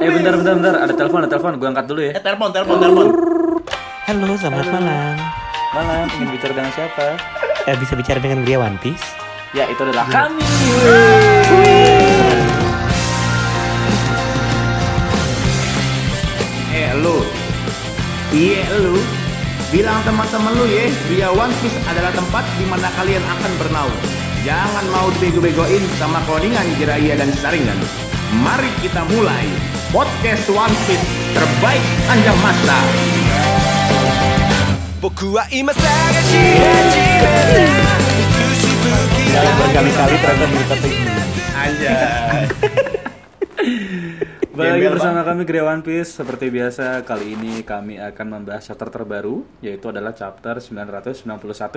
Eh bentar bentar bentar ada telepon ada telepon gue angkat dulu ya. Eh, telepon, telepon, telepon. Halo, selamat malam. Malam ingin bicara dengan siapa? Eh, bisa bicara dengan Gria One Piece? Ya itu adalah kami. Eh lu Iya lu Bilang teman-teman lu ya Via One Piece adalah tempat di mana kalian akan bernaung Jangan mau dibego-begoin sama codingan Jiraiya dan Saringan Mari kita mulai podcast One Piece terbaik anjang masa. Berkali-kali ternyata berita tinggi. Aja. Balik bersama kami Gria One Piece Seperti biasa kali ini kami akan membahas chapter terbaru Yaitu adalah chapter 991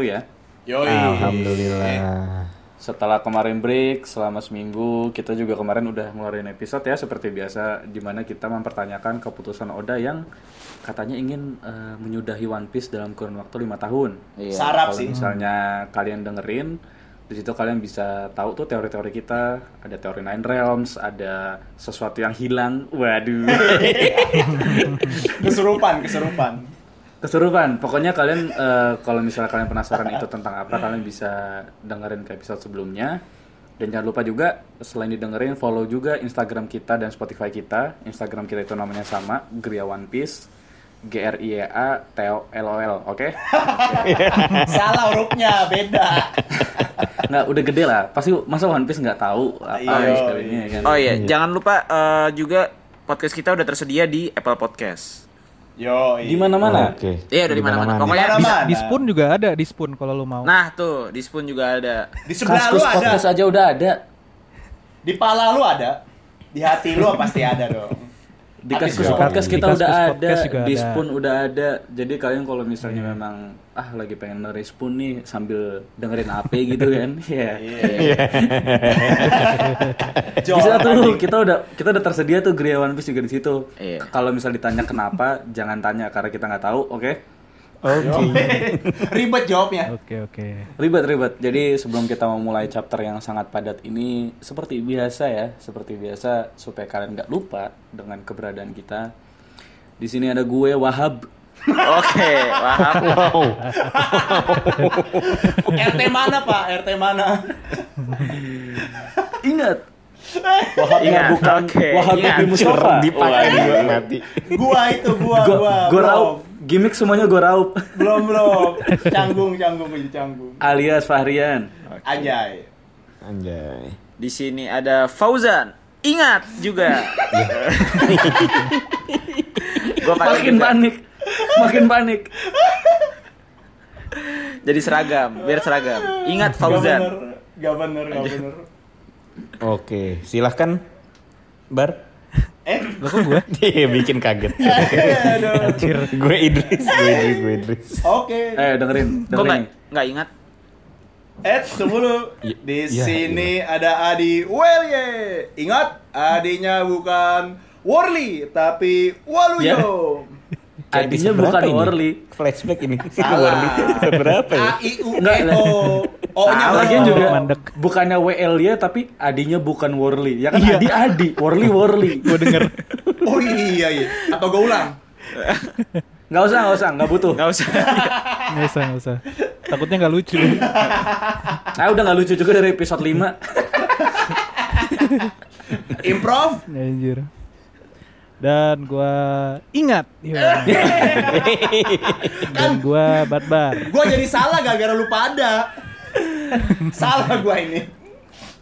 ya Yoi. Alhamdulillah setelah kemarin break selama seminggu Kita juga kemarin udah ngeluarin episode ya Seperti biasa Di mana kita mempertanyakan keputusan Oda yang Katanya ingin eh, menyudahi One Piece dalam kurun waktu lima tahun. Sarap Kalau sih. misalnya kalian dengerin di situ kalian bisa tahu tuh teori-teori kita. Ada teori Nine Realms ada sesuatu yang hilang. Waduh. Kesurupan, kesurupan. Kesurupan pokoknya kalian eh, kalau misalnya kalian penasaran itu tentang apa kalian bisa dengerin ke episode sebelumnya. Dan jangan lupa juga selain didengerin follow juga Instagram kita dan Spotify kita. Instagram kita itu namanya sama Gria One Piece. G R I E A T O L O L oke? Salah hurufnya, beda. nggak udah gede lah. Pasti masa One Piece nggak tahu apa Iya. ya kan? Oh iya, jangan lupa eh, juga podcast kita udah tersedia di Apple Podcast. Yo, di mana-mana Oke. Iya, udah di mana-mana. Pokoknya Mana di? Di Spoon juga ada, di Spoon kalau lu mau. Nah, tuh, di Spoon juga ada. Di sebelah lu Kaskus ada. podcast aja udah ada Di pala lu ada. Di hati lu pasti ada dong. di Kaskus podcast kita udah ada di ada. Spoon udah ada jadi kalian kalau misalnya memang ah lagi pengen dengerin Spoon nih sambil dengerin AP gitu kan ya Jor, bisa tuh kita udah kita udah tersedia tuh Gria One Piece juga di situ Iya. kalau misal ditanya kenapa jangan tanya karena kita nggak tahu oke Oke. Ribet jawabnya. Oke, oke. Ribet ribet. Jadi sebelum kita memulai chapter yang sangat padat ini, seperti biasa ya, seperti biasa supaya kalian nggak lupa dengan keberadaan kita. Di sini ada gue Wahab. Oke, paham. Wow. RT mana, Pak? RT mana? Ingat. Wahab Ingat, bukan oke, Wahab ingat. Nabi Mustafa. Dipakai dua mati. Gua itu, gua, gua. gue belum. raup. Gimik semuanya gue raup. Belum, belum. Canggung, canggung, ini canggung. Alias Fahrian. Anjay. Anjay. Di sini ada Fauzan. Ingat juga. Gua pakai Makin juga. panik. Makin panik. Jadi seragam, biar seragam. Ingat Gak Fauzan. bener, gak bener, gak bener. Oke, silahkan Bar. Eh, Lo kok gue? Iya, bikin kaget. aduh. gue Idris, gue Idris, gue Idris. Oke. Eh dengerin, Kok nggak dengerin. nggak ingat? Eh, tunggu dulu. Ya- Di ya, sini ada Adi Welye. Ingat, adinya bukan Worley, tapi Waluyo. Kayak Adinya bukan ini? Worley. Flashback ini. Episode berapa ya? A I U E O. O-nya Nah, lagian O. juga Mandek. bukannya WL ya tapi adinya bukan Worley. Ya kan Iya. Adi Adi, Worley Worley. Gue denger. Oh iya iya. Atau gue ulang. Nggak usah, nggak usah, nggak butuh. Nggak usah. Nggak usah, nggak usah. Takutnya nggak lucu. Ah udah nggak lucu juga dari episode 5 Improv. Anjir. Dan gue ingat. Ya. Dan gue bat-bar. Gue jadi salah gara-gara lupa ada. salah gue ini.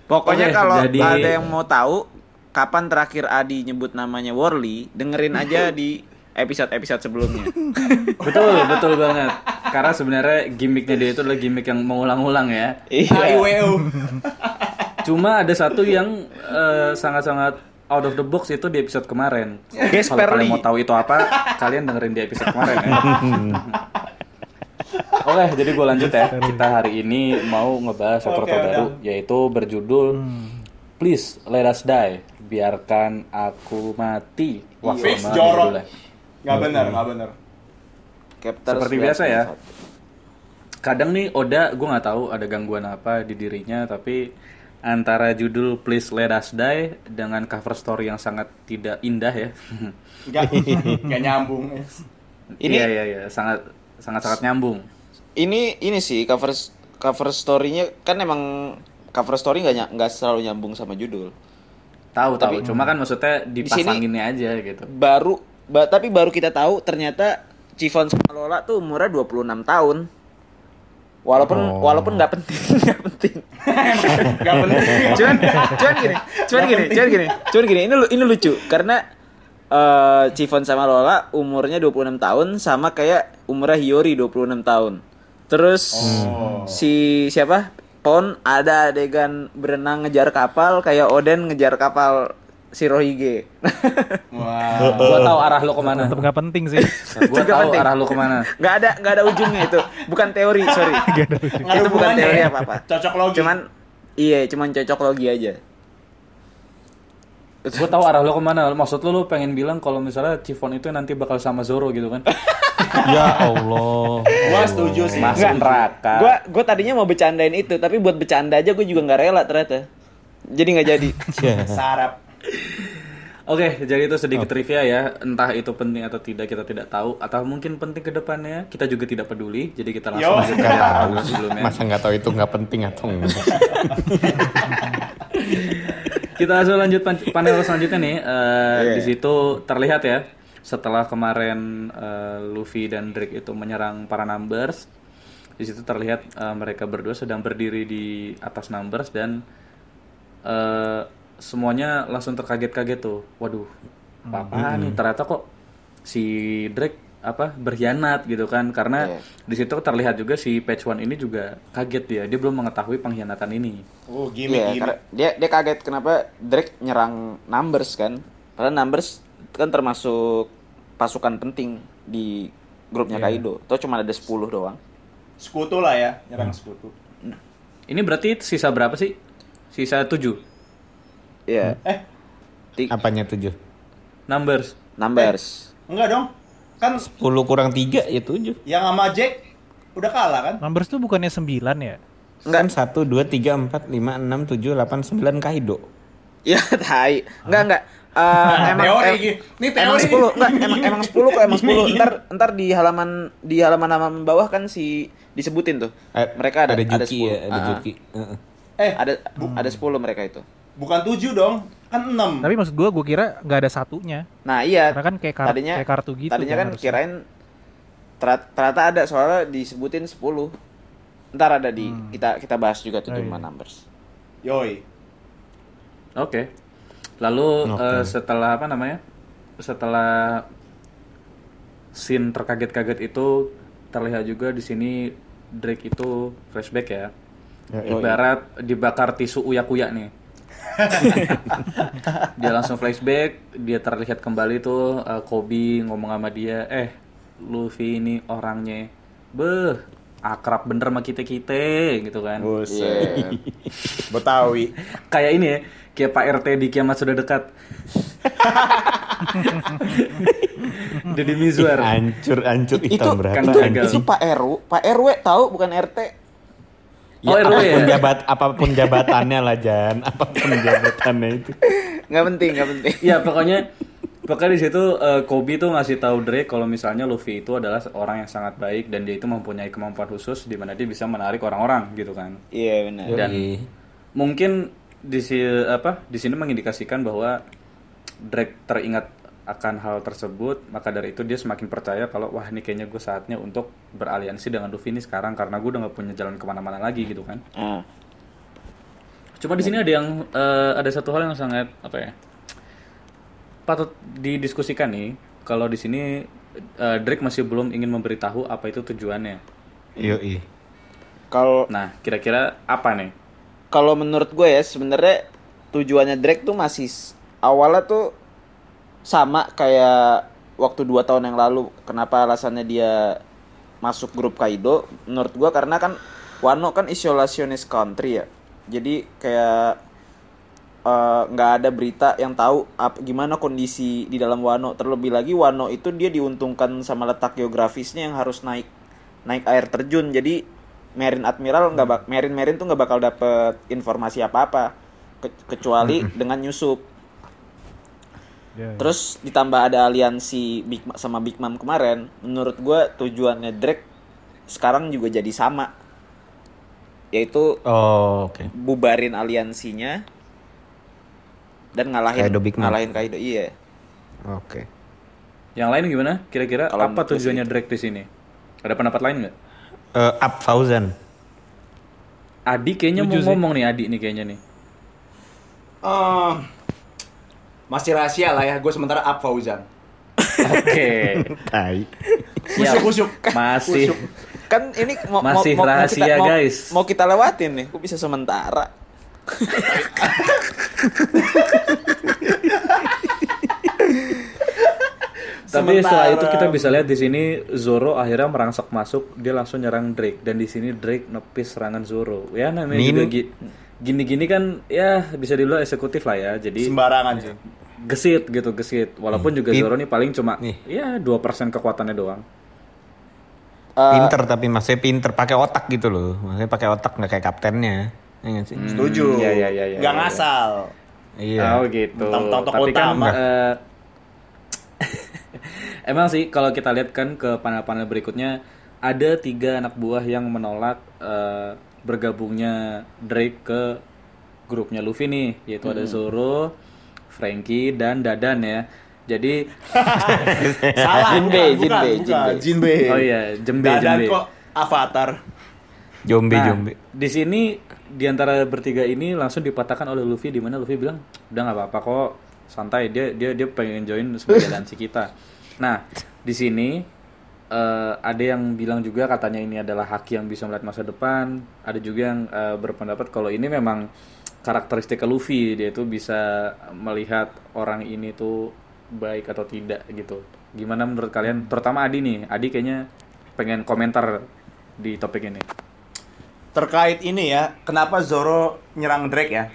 Pokoknya kalau jadi- ada yang mau tahu kapan terakhir Adi nyebut namanya Worley, dengerin aja di episode-episode sebelumnya. Betul, betul banget. Karena sebenarnya gimmicknya dia itu adalah gimmick yang mengulang-ulang ya. A I W U. Cuma ada satu yang eh, sangat-sangat out of the box itu di episode kemarin. Guest Kalau kalian mau tahu itu apa, kalian dengerin di episode kemarin ya. Oke, jadi gue lanjut ya. Kita hari ini mau ngebahas Oke, terbaru, udah. yaitu berjudul Please Let Us Die. Biarkan aku mati. Wah, Fix jorok. Gak bener, gak bener. Chapter Seperti biasa ya. Kadang nih Oda, gue nggak tahu ada gangguan apa di dirinya, tapi antara judul Please Let Us Die dengan cover story yang sangat tidak indah ya. Enggak, enggak nyambung. Ini- iya iya iya, sangat sangat sangat nyambung. Ini ini sih cover cover story-nya kan emang cover story nggak nggak selalu nyambung sama judul. Tahu tahu, cuma kan maksudnya Di sini- dipasanginnya aja gitu. Baru ba- tapi baru kita tahu ternyata Cifon sama Lola tuh umurnya 26 tahun. Walaupun Oh. walaupun nggak penting, nggak penting. Enggak penting. cuman cuman gini cuman gini cuman gini cuman gini ini ini lucu karena eh Cifon sama Lola umurnya 26 tahun sama kayak umurnya Hiyori 26 tahun terus Oh. si siapa Pon ada adegan berenang ngejar kapal kayak Oden ngejar kapal Shirohige Wah. Gua tahu arah lu ke mana. Tetap nggak penting sih. Gua tahu penting. arah lu ke mana. nggak ada nggak ada ujungnya itu bukan teori sorry Nggak ada itu bukan teori ya? apa apa Cocok logi. cuman iya cuman cocok logi aja Gue tahu arah lu ke mana. Maksud lu lu pengen bilang kalau misalnya Chiffon itu nanti bakal sama Zoro gitu kan? ya Allah. Gua setuju sih. Masuk neraka. Gua gua tadinya mau bercandain itu, tapi buat bercanda aja gue juga nggak rela ternyata. Jadi nggak jadi. Sarap. Oke, jadi itu sedikit trivia ya. Entah itu penting atau tidak kita tidak tahu, atau mungkin penting ke depannya kita juga tidak peduli. Jadi kita langsung aja ke Nggak yang tahu sebelumnya. Masa nggak tahu itu nggak penting atau enggak? Kita langsung lanjut pan- panel selanjutnya nih. Eh, Iya. Di situ terlihat ya, setelah kemarin eh, Luffy dan Drake itu menyerang para numbers, di situ terlihat eh, mereka berdua sedang berdiri di atas numbers dan eh, semuanya langsung terkaget-kaget tuh. Waduh, apa nih? Ternyata kok si Drake apa berkhianat gitu kan karena Iya. di situ terlihat juga si Patch One ini juga kaget dia dia belum mengetahui pengkhianatan ini Oh, Iya, gimmick. karena dia dia kaget kenapa Drake nyerang Numbers kan. Padahal Numbers kan termasuk pasukan penting di grupnya Kaido. Tuh cuma ada 10 doang. Sekutu lah ya, nyerang sekutu. Ini berarti sisa berapa sih? Sisa 7 Iya. Eh, Ti- Apanya tujuh? numbers. Numbers. enggak dong. Kan 10 kurang 3 ya 7. yang sama Jack udah kalah kan? Numbers tuh bukannya 9 ya? Kan 1, 2, 3, 4, 5, 6, 7, 8, 9 Kaido. Ya, tai. Enggak, enggak. Eh, emang teori em- gini. Ini emang teori. 10 enggak emang emang 10 kok emang 10 ntar ntar di halaman di halaman halaman bawah kan si disebutin tuh Eh, mereka ada ada ada Juki 10 ya, ada Ah, Juki. Heeh. Eh, ada bu- ada 10 mereka itu bukan tujuh dong. Kan enam. Tapi maksud gua gua kira nggak ada satunya. nah iya Karena kan kayak, kar- tadinya kayak kartu gitu. tadinya kan harusnya. kirain ternyata ada soalnya disebutin 10 ntar ada di Hmm. kita kita bahas juga tuh Oh, cuma iya. numbers Yoi. Oke. Lalu Oke. eh, setelah apa namanya? Setelah scene terkaget-kaget itu terlihat juga di sini Drake itu flashback ya. Ibarat dibakar tisu uyak-uyak nih. dia langsung flashback, dia terlihat kembali tuh eh, Kobe ngomong sama dia, "Eh, Luffy ini orangnya beh akrab bener sama kita-kita gitu kan." Buset. Betawi. kayak ini ya kayak Pak RT di kiamat sudah dekat Deddy Mizwar Hancur, hancur itu berapa? kan itu, itu Pak RW Pak RW tahu bukan RT Oh, Ya, ya? apa pun jabat apa pun jabatannya lah Jan, apa pun jabatannya itu. nggak penting nggak penting ya pokoknya pokoknya di situ eh, Kobe tuh ngasih tahu Drake kalau misalnya Luffy itu adalah orang yang sangat baik dan dia itu mempunyai kemampuan khusus di mana dia bisa menarik orang-orang gitu kan iya benar Dan Yoi. mungkin di si apa di sini mengindikasikan bahwa Drake teringat akan hal tersebut maka dari itu dia semakin percaya kalau wah ini kayaknya gue saatnya untuk beraliansi dengan Luffy ini sekarang karena gue udah gak punya jalan ke mana-mana lagi gitu kan Ah. cuma di sini ada yang eh, ada satu hal yang sangat apa ya patut didiskusikan nih kalau di sini eh, Drake masih belum ingin memberitahu apa itu tujuannya Yoi. kalau nah kira-kira apa nih kalau menurut gue ya sebenarnya tujuannya Drake tuh masih awalnya tuh sama kayak waktu dua tahun yang lalu kenapa alasannya dia masuk grup Kaido? Menurut gue karena kan Wano kan isolationist country ya. Jadi kayak eh, nggak ada berita yang tahu gimana kondisi di dalam Wano. Terlebih lagi Wano itu dia diuntungkan sama letak geografisnya yang harus naik naik air terjun. Jadi Marine Admiral nggak bak Marine Marine tuh nggak bakal dapet informasi apa apa Ke- kecuali dengan nyusup. Ya, ya. Terus ditambah ada aliansi Big Ma- sama Big Mom kemarin, menurut gua tujuannya Drake sekarang juga jadi sama. Yaitu Oh, oke. bubarin aliansinya dan ngalahin Kaido Big Mom. ngalahin Kaido. Iya. Oke. Yang lain gimana? Kira-kira Kalau apa gue tujuannya Drake di sini? Ada pendapat lain nggak? Eh, up thousand. Adi kayaknya mau Setuju sih. ngomong nih Adi nih kayaknya nih. Eh, masih rahasia lah ya, gue sementara up Fauzan. Oke. Siap. Kusuk, kusuk. Masih. Kan ini mau Masih mau, mau, mau rahasia, kita, mau- guys. Mau kita lewatin nih, kok bisa sementara. Tapi setelah itu kita bisa lihat di sini Zoro akhirnya merangsek masuk, dia langsung nyerang Drake dan di sini Drake nepis serangan Zoro. Ya namanya Min- juga gi- gini-gini kan ya bisa dibilang eksekutif lah ya. Jadi Sembarangan sih. gesit gitu, gesit. Walaupun juga Pin- Zoro nih paling cuma Nih. ya 2% kekuatannya doang. Eh, Pinter tapi maksudnya pinter pakai otak gitu loh. Maksudnya pakai otak nggak kayak kaptennya. Ya nggak sih? Setuju. Iya, iya, iya, iya, Nggak iya. ngasal. Iya. Oh gitu. Tentang tokoh Tapi kan utama. eh, emang sih kalau kita lihat kan ke panel-panel berikutnya ada tiga anak buah yang menolak eh, bergabungnya Drake ke grupnya Luffy nih, yaitu ada Zoro, Frankie dan Dadan ya. Jadi Salah. Jinbei, bukan, Jinbei, bukan, Jinbei. Jinbei. oh iya, Jembe Dadan Jembe. kok Avatar. Jombe Nah, jombe. di sini di antara bertiga ini langsung dipatahkan oleh Luffy di mana Luffy bilang udah nggak apa-apa kok santai dia dia dia pengen join sebagai aliansi kita. Nah di sini eh, ada yang bilang juga katanya ini adalah haki yang bisa melihat masa depan. Ada juga yang eh, berpendapat kalau ini memang karakteristik Luffy dia itu bisa melihat orang ini tuh baik atau tidak gitu. Gimana menurut kalian? Terutama Adi nih. Adi kayaknya pengen komentar di topik ini. Terkait ini ya, kenapa Zoro nyerang Drake ya?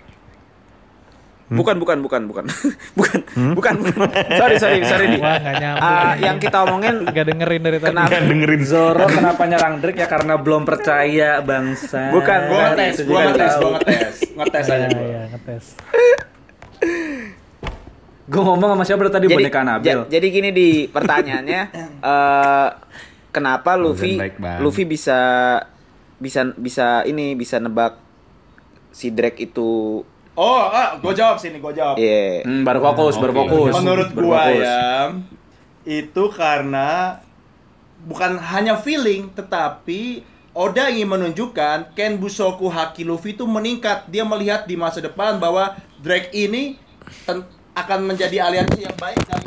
Bukan, bukan, bukan, bukan. bukan, bukan, bukan. Sorry, sorry, sorry. Wah, nggak nyambung. Ah, yang kita omongin Gak dengerin dari tadi. kenapa dengerin Zoro kenapa nyerang Drake ya karena belum percaya bangsa. Bukan, Gua Nah, ngetes, gua ngetes, gua ngetes. Ngetes aja Iya, gua. iya, ngetes. Gua ngomong sama siapa tadi jadi, boneka Nabil. ja- jadi gini di pertanyaannya eh kenapa Luffy. Luffy bisa bisa bisa ini bisa nebak si Drake itu Oh, ah, gua jawab sini, gua jawab. ya Hmm, baru fokus, baru Oke. fokus. Menurut baru gua fokus. ya, itu karena bukan hanya feeling, tetapi Oda ingin menunjukkan Ken Busoku Haki Luffy itu meningkat. Dia melihat di masa depan bahwa Drake ini ten- akan menjadi aliansi yang baik dan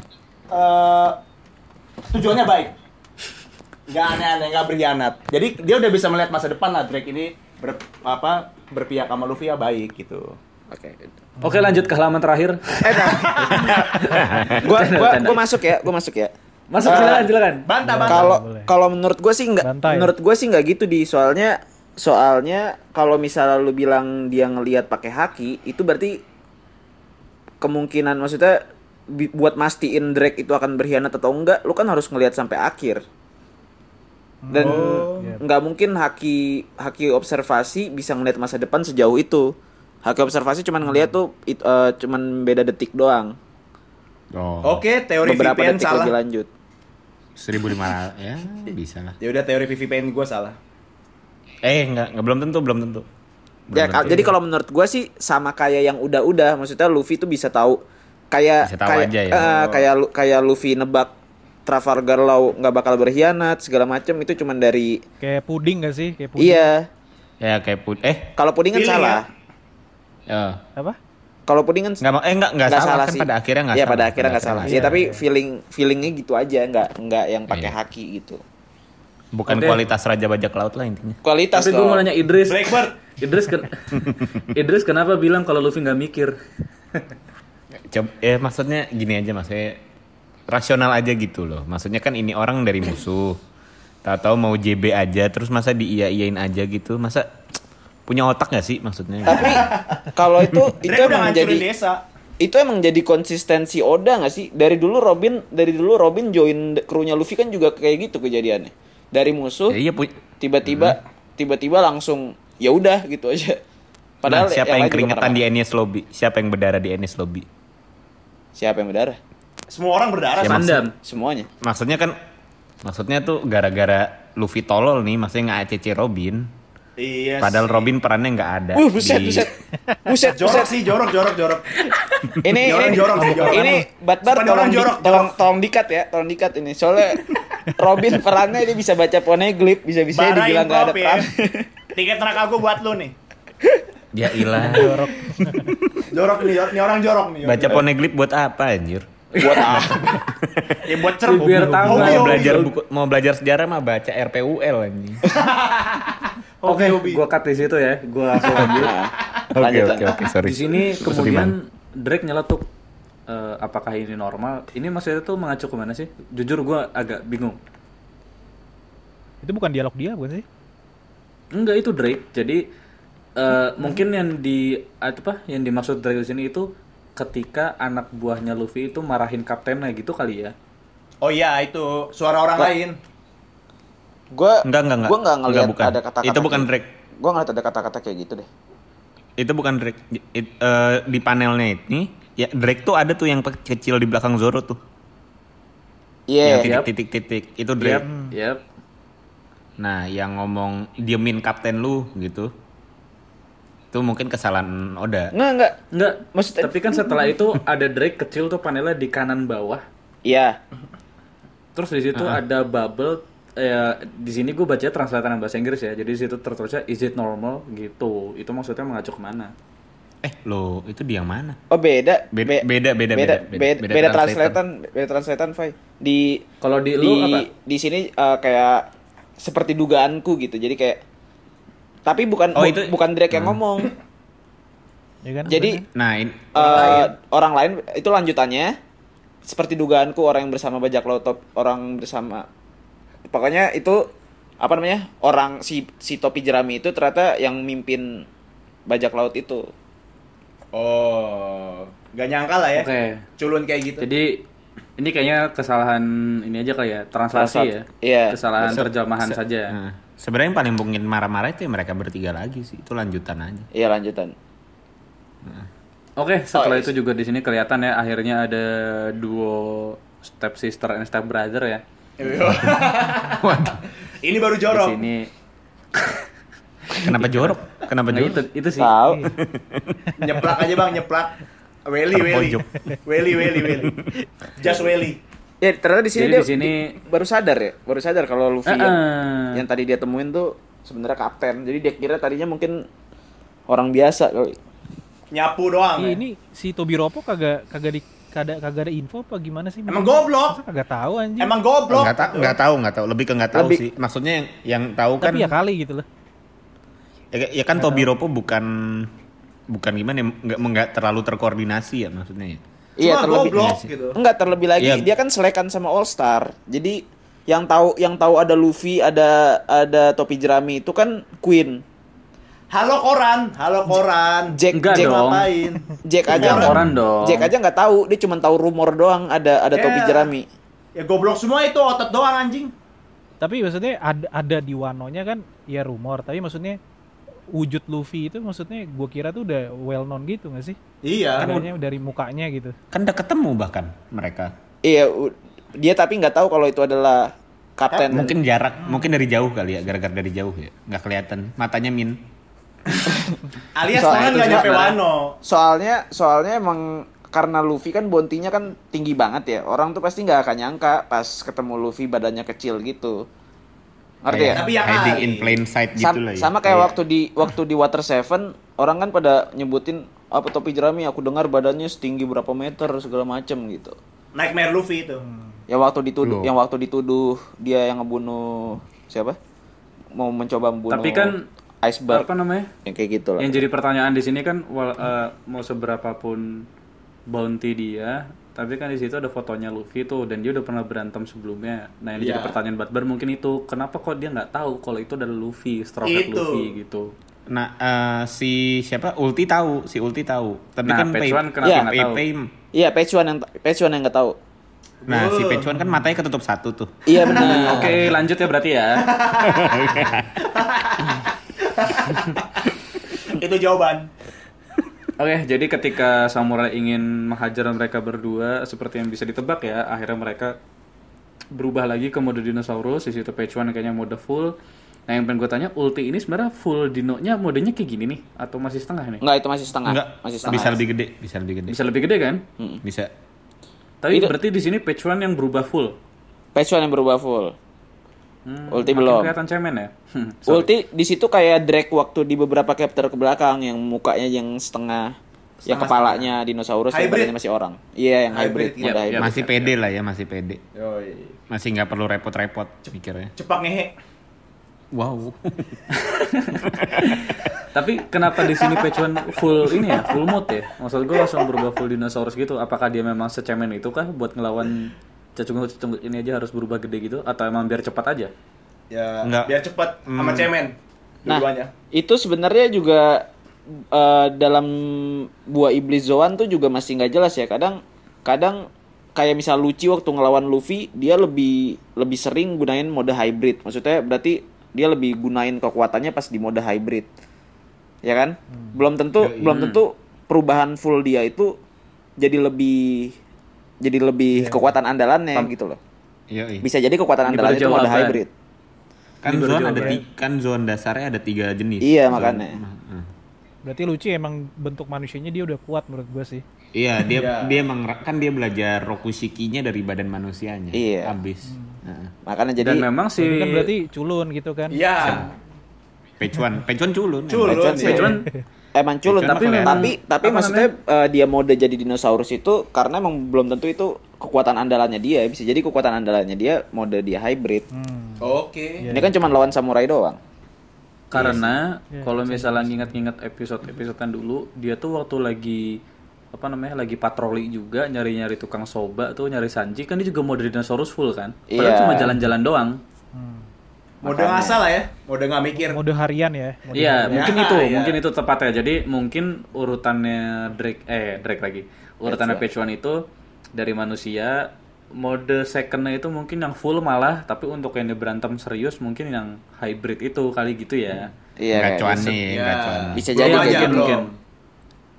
eh, tujuannya baik. Nggak aneh-aneh, nggak berkhianat. Jadi dia udah bisa melihat masa depan lah Drake ini ber, apa berpihak sama Luffy ya baik gitu. Oke Oke, lanjut ke halaman terakhir. eh nah. gua gua gua masuk ya gua masuk ya Masuk silakan, silakan. Bantah, bantah. kalau kalau menurut gue sih nggak Bantai. menurut gue sih nggak gitu di soalnya soalnya kalau misalnya lu bilang dia ngelihat pakai haki itu berarti kemungkinan maksudnya buat mastiin Drake itu akan berkhianat atau enggak lu kan harus ngelihat sampai akhir dan nggak mungkin haki haki observasi bisa ngelihat masa depan sejauh itu haki observasi cuman ngelihat tuh it- eh, cuman beda detik doang Oh. Oke, teori beberapa VPN detik salah. lebih lanjut 1500 ya bisa lah. Ya udah teori VPN gue salah. Eh nggak nggak belum tentu belum tentu. Belum Ya, tentu. jadi kalau menurut gua sih sama kayak yang udah-udah, maksudnya Luffy tuh bisa tahu kayak Bisa tahu kayak aja ya. eh, kayak Lu- kayak Luffy nebak Trafalgar Law nggak bakal berkhianat segala macem itu cuman dari Kayak puding gak sih? Kayak puding. iya. ya kayak put eh Kalau puding kan salah. ya. Apa? Kalau puding kan nggak eh nggak nggak nggak salah, kan sih. pada akhirnya nggak Iya, salah. pada akhirnya nggak salah. akhirnya Ya, Iya, tapi iya. feeling feelingnya gitu aja, nggak nggak yang pakai Iya. haki gitu. bukan Oke. kualitas raja bajak laut lah intinya. Kualitas Tapi gue mau nanya Idris. Blackbird. Idris ken Idris kenapa bilang kalau Luffy nggak mikir? Coba eh maksudnya gini aja maksudnya rasional aja gitu loh. Maksudnya kan ini orang dari musuh. Tahu-tahu mau JB aja terus masa diiya-iyain aja gitu. Masa punya otak gak sih maksudnya? Tapi kalau itu itu emang jadi desa. itu emang jadi konsistensi Oda nggak sih? Dari dulu Robin dari dulu Robin join krunya Luffy kan juga kayak gitu kejadiannya. Dari musuh Ya, iya pu- tiba-tiba tiba-tiba langsung ya udah gitu aja. Padahal nah, siapa yang yang keringetan di Enies Lobby? Siapa yang berdarah di Enies Lobby? Siapa yang berdarah? Semua orang berdarah. Ya. Mandam. Semuanya. Maksudnya kan maksudnya tuh gara-gara Luffy tolol nih, maksudnya nggak ACC Robin. Iya. Padahal sih. Robin perannya nggak ada. Uh, buset, di- buset. Buset, jorok buset. sih, jorok, jorok, jorok. Ini Ini orang ini jorok sih, jorok. Ini Batbar tolong orang di, jorok, tolong jorok. tolong dikat ya, tolong dikat ini. Soalnya Robin perannya dia bisa baca poneglyph, bisa-bisa dibilang nggak ada ya. peran. Tiket neraka gue buat lu nih. Ya ilah. Jorok nih, jorok. Nih orang jorok nih. Baca poneglyph buat apa anjir? Buat apa? Ya buat cerp. Biar tahu. Mau belajar buku, mau belajar sejarah mah baca RPUL anjing. Hobi, Oke, hobi. gua cut di situ ya. Gua langsung lanjut. Oke oke oke sorry. Di sini kemudian. Drake nyeletuk eh, apakah ini normal? Ini maksudnya tuh mengacu ke mana sih? Jujur gua agak bingung. Itu bukan dialog dia bukan sih? Enggak itu Drake. Jadi eh, mungkin yang di apa yang dimaksud Drake di sini itu ketika anak buahnya Luffy itu marahin kaptennya gitu kali ya. Oh iya, itu suara orang lain. Gua Enggak enggak enggak. Gua nggak ngelihat bukan. ada kata-kata. Itu bukan kayak- Drake. Gua ngeliat ada kata-kata kayak gitu deh. Itu bukan Drake. It- eh, di panelnya ini ya Drake tuh ada tuh yang kecil di belakang Zoro tuh. Iya. Yang titik-titik-titik itu Yap, Drake. yap. Nah, yang ngomong diemin kapten lu gitu. Itu mungkin kesalahan Oda. Enggak, enggak. Enggak. Maksudnya- Tapi kan setelah itu ada Drake kecil tuh panelnya di kanan bawah. Iya. Terus di situ ada bubble ya di sini gue baca translatean bahasa Inggris ya. Jadi di situ tertulisnya is it normal gitu. Itu maksudnya mengacu ke mana? Eh, lo itu di yang mana? Oh beda. Beda- Be- beda- beda- beda, beda- beda, beda beda translatean, beda translatean, Fai. Di Kalau di di lu apa? di sini eh, kayak seperti dugaanku gitu. Jadi kayak tapi bukan Oh, bu- itu- bukan Drake yang Hmm. ngomong. Ya kan? Jadi Nah, ini eh, orang lain itu lanjutannya seperti dugaanku orang yang bersama bajak laut top orang bersama pokoknya itu apa namanya orang si si topi jerami itu ternyata yang mimpin bajak laut itu Oh, gak nyangka lah ya. Oke. Culun kayak gitu. Jadi ini kayaknya kesalahan ini aja kali ya, translasi ya. iya. Kesalahan Se- terjemahan se- saja. Nah, sebenarnya yang paling mungkin marah-marah itu ya mereka bertiga lagi sih. Itu lanjutan aja. iya lanjutan Oke, setelah Oh, itu juga di sini kelihatan ya akhirnya ada duo step sister and step brother ya. Ini baru Di jorok. sini Kenapa jorok? Kenapa nah, jorok? itu itu sih. tahu Nyeplak aja bang, nyeplak. Weli, weli. Weli, weli, weli. Just weli. ya ternyata di sini dia di sini baru sadar ya baru sadar kalau Luffy Eh, yang, eh. yang tadi dia temuin tuh sebenarnya kapten jadi dia kira tadinya mungkin orang biasa kali Nyapu doang. Iya, ya. ini si Tobi Ropo kagak kagak di kagak kagak ada info apa gimana sih? Emang goblok. Masa kagak tahu anjing. Emang goblok. Enggak tahu, enggak tahu, enggak tahu. Lebih ke enggak tahu Lebih- sih. Maksudnya yang yang tahu kan Tapi ya kali gitu loh. ya, ya kan Tobiropo bukan bukan gimana ya, enggak enggak terlalu terkoordinasi ya maksudnya ya. iya Cuma terlebih goblok Iya gitu. enggak terlebih lagi Iya. dia kan selekan sama All Star jadi yang tahu yang tahu ada Luffy ada ada topi jerami itu kan Queen Halo koran, halo koran. Jack Enggak Jack dong. Ngapain? Jack aja Bukan nggak- orang dong. Jack aja nggak tahu dia cuma tahu rumor doang ada ada topi Ya. jerami Ya goblok semua itu otot doang anjing. Tapi maksudnya ada ada di Wano-nya kan ya rumor, tapi maksudnya wujud Luffy itu maksudnya gua kira tuh udah well known gitu gak sih? Iya. Adanya dari mukanya gitu. Kan udah ketemu bahkan mereka. iya dia tapi nggak tahu kalau itu adalah kapten Mungkin jarak, mungkin dari jauh kali ya, gara-gara dari jauh ya. Nggak kelihatan. Matanya min. Alias Soalnya nggak nyampe. Wano. soalnya soalnya emang karena Luffy kan bontinya kan tinggi banget ya orang tuh pasti nggak akan nyangka pas ketemu Luffy badannya kecil gitu ngerti ya Tapi ya hiding kali. in plain sight gitu Sam- lah ya. sama kayak waktu di waktu di Water Seven orang kan pada nyebutin apa topi jerami aku dengar badannya setinggi berapa meter segala macem gitu Nightmare Luffy itu. yang waktu dituduh Loh. yang waktu dituduh dia yang ngebunuh siapa mau mencoba membunuh Tapi kan iceberg apa namanya? yang kayak gitu lah Yang jadi pertanyaan di sini kan wal- eh, mau seberapa pun bounty dia, tapi kan di situ ada fotonya Luffy tuh dan dia udah pernah berantem sebelumnya. Nah, yang jadi Iya. pertanyaan Batbar mungkin itu, kenapa kok dia nggak tahu kalau itu adalah Luffy, Straw Hat. Luffy gitu. Nah, eh, si siapa? Ulti tahu, si Ulti tahu. Tapi Nah, kan Page Pei- One kenapa Iya. nggak Pei- tahu? Pei- iya Pechuan yang Pechuan yang nggak tahu Nah, si Pechuan kan matanya ketutup satu tuh. iya benar Oke, lanjut ya berarti ya. Itu jawaban. Oke, jadi ketika samurai ingin menghajar mereka berdua, seperti yang bisa ditebak ya, akhirnya mereka berubah lagi ke mode dinosaurus. Di situ page one kayaknya mode full. Nah, yang pengen gue tanya, ulti ini sebenarnya full dinonya modenya kayak gini nih, atau masih setengah nih? Enggak, itu masih setengah. Enggak, masih setengah. bisa lebih gede, bisa lebih gede. Bisa lebih gede kan? Bisa. Tapi Itu- berarti di sini page one yang berubah full. Page one yang berubah full. Hmm, Ulti belum. Kelihatan cemen ya. Hmm. Ulti di situ kayak drag waktu di beberapa chapter ke belakang yang mukanya yang setengah, ya Setengah- kepalanya dinosaurus yang Hybrid. badannya masih orang. Iya, yang Hybrid, hybrid, iya. mode Iya, hybrid. Masih pede lah ya, masih pede. Yoi. Masih nggak perlu repot-repot mikirnya. Cepak ngehe. Wow. Tapi kenapa di sini one full ini ya, full mode ya? Maksud gue langsung berubah full dinosaurus gitu. Apakah dia memang secemen itu kah buat ngelawan cacung-cacung ini aja harus berubah gede gitu? Atau emang biar cepat aja? Ya, Enggak. biar cepat sama cemen. Nah, itu sebenarnya juga eh, dalam buah iblis Zoan tuh juga masih nggak jelas ya. Kadang kadang kayak misal Lucy waktu ngelawan Luffy, dia lebih lebih sering gunain mode hybrid. Maksudnya berarti dia lebih gunain kekuatannya pas di mode hybrid. Ya kan? Belum tentu belum tentu perubahan full dia itu jadi lebih jadi lebih kekuatan andalannya gitu loh. Iya, Bisa jadi kekuatan andalannya itu jawaban. hybrid. Kan zone ada ti- kan zone dasarnya ada tiga jenis. Iya, Zone- makanya. Heeh. Berarti Lucy emang bentuk manusianya dia udah kuat menurut gua sih. Iya, dia Iya. dia emang kan dia belajar rokushikinya dari badan manusianya. Iya. Habis. Heeh. Makanya jadi Dan memang si Jadi kan berarti culun gitu kan. Iya. One, page one culun. Culun Page one sih. Emang culun tapi tapi tapi Apa maksudnya eh, dia mode jadi dinosaurus itu karena emang belum tentu itu kekuatan andalannya dia bisa jadi kekuatan andalannya dia mode dia hybrid. Hmm. Oke. ini kan cuma lawan samurai doang. Karena Iya, kalau misalnya nginget-nginget episode-episode kan dulu, dia tuh waktu lagi apa namanya lagi patroli juga nyari-nyari tukang soba tuh nyari Sanji kan dia juga mode dinosaurus full kan? Padahal Iya. cuma jalan-jalan doang. Hmm. Mode ngasal lah ya. Mode nggak mikir. Mode harian ya. Mode Iya, harian. mungkin Ya, itu, iya. mungkin itu tepatnya. Jadi mungkin urutannya Drake eh Drake lagi. Urutannya Page one itu dari manusia mode secondnya itu mungkin yang full malah tapi untuk yang berantem serius mungkin yang hybrid itu kali gitu ya. iya Enggak kayak cuan gitu. nih, Ya. bisa jadi aja, kayak mungkin, gitu. belum. mungkin.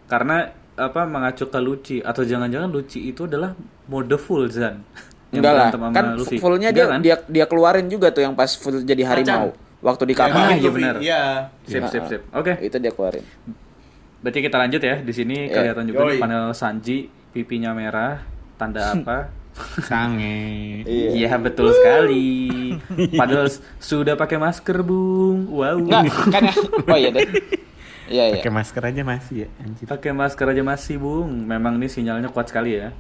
Karena apa mengacu ke Lucy atau jangan-jangan Lucy itu adalah mode full Zan. Enggak lah kan fullnya dia kan? dia dia keluarin juga tuh yang pas full jadi harimau waktu di Ya, kapal Ah, iya Vi. benar. Iya. Sip, sip, sip. Oke. itu dia keluarin Berarti kita lanjut ya. Di sini Iya. kelihatan juga Yoi. di panel Sanji pipinya merah. Tanda apa? Sange. Iya betul sekali. Padahal sudah pakai masker, Bung. Wow. enggak kan ya oh iya deh iya iya Pakai masker aja masih ya, anjir. Pakai masker aja masih, Bung. Memang ini sinyalnya kuat sekali ya.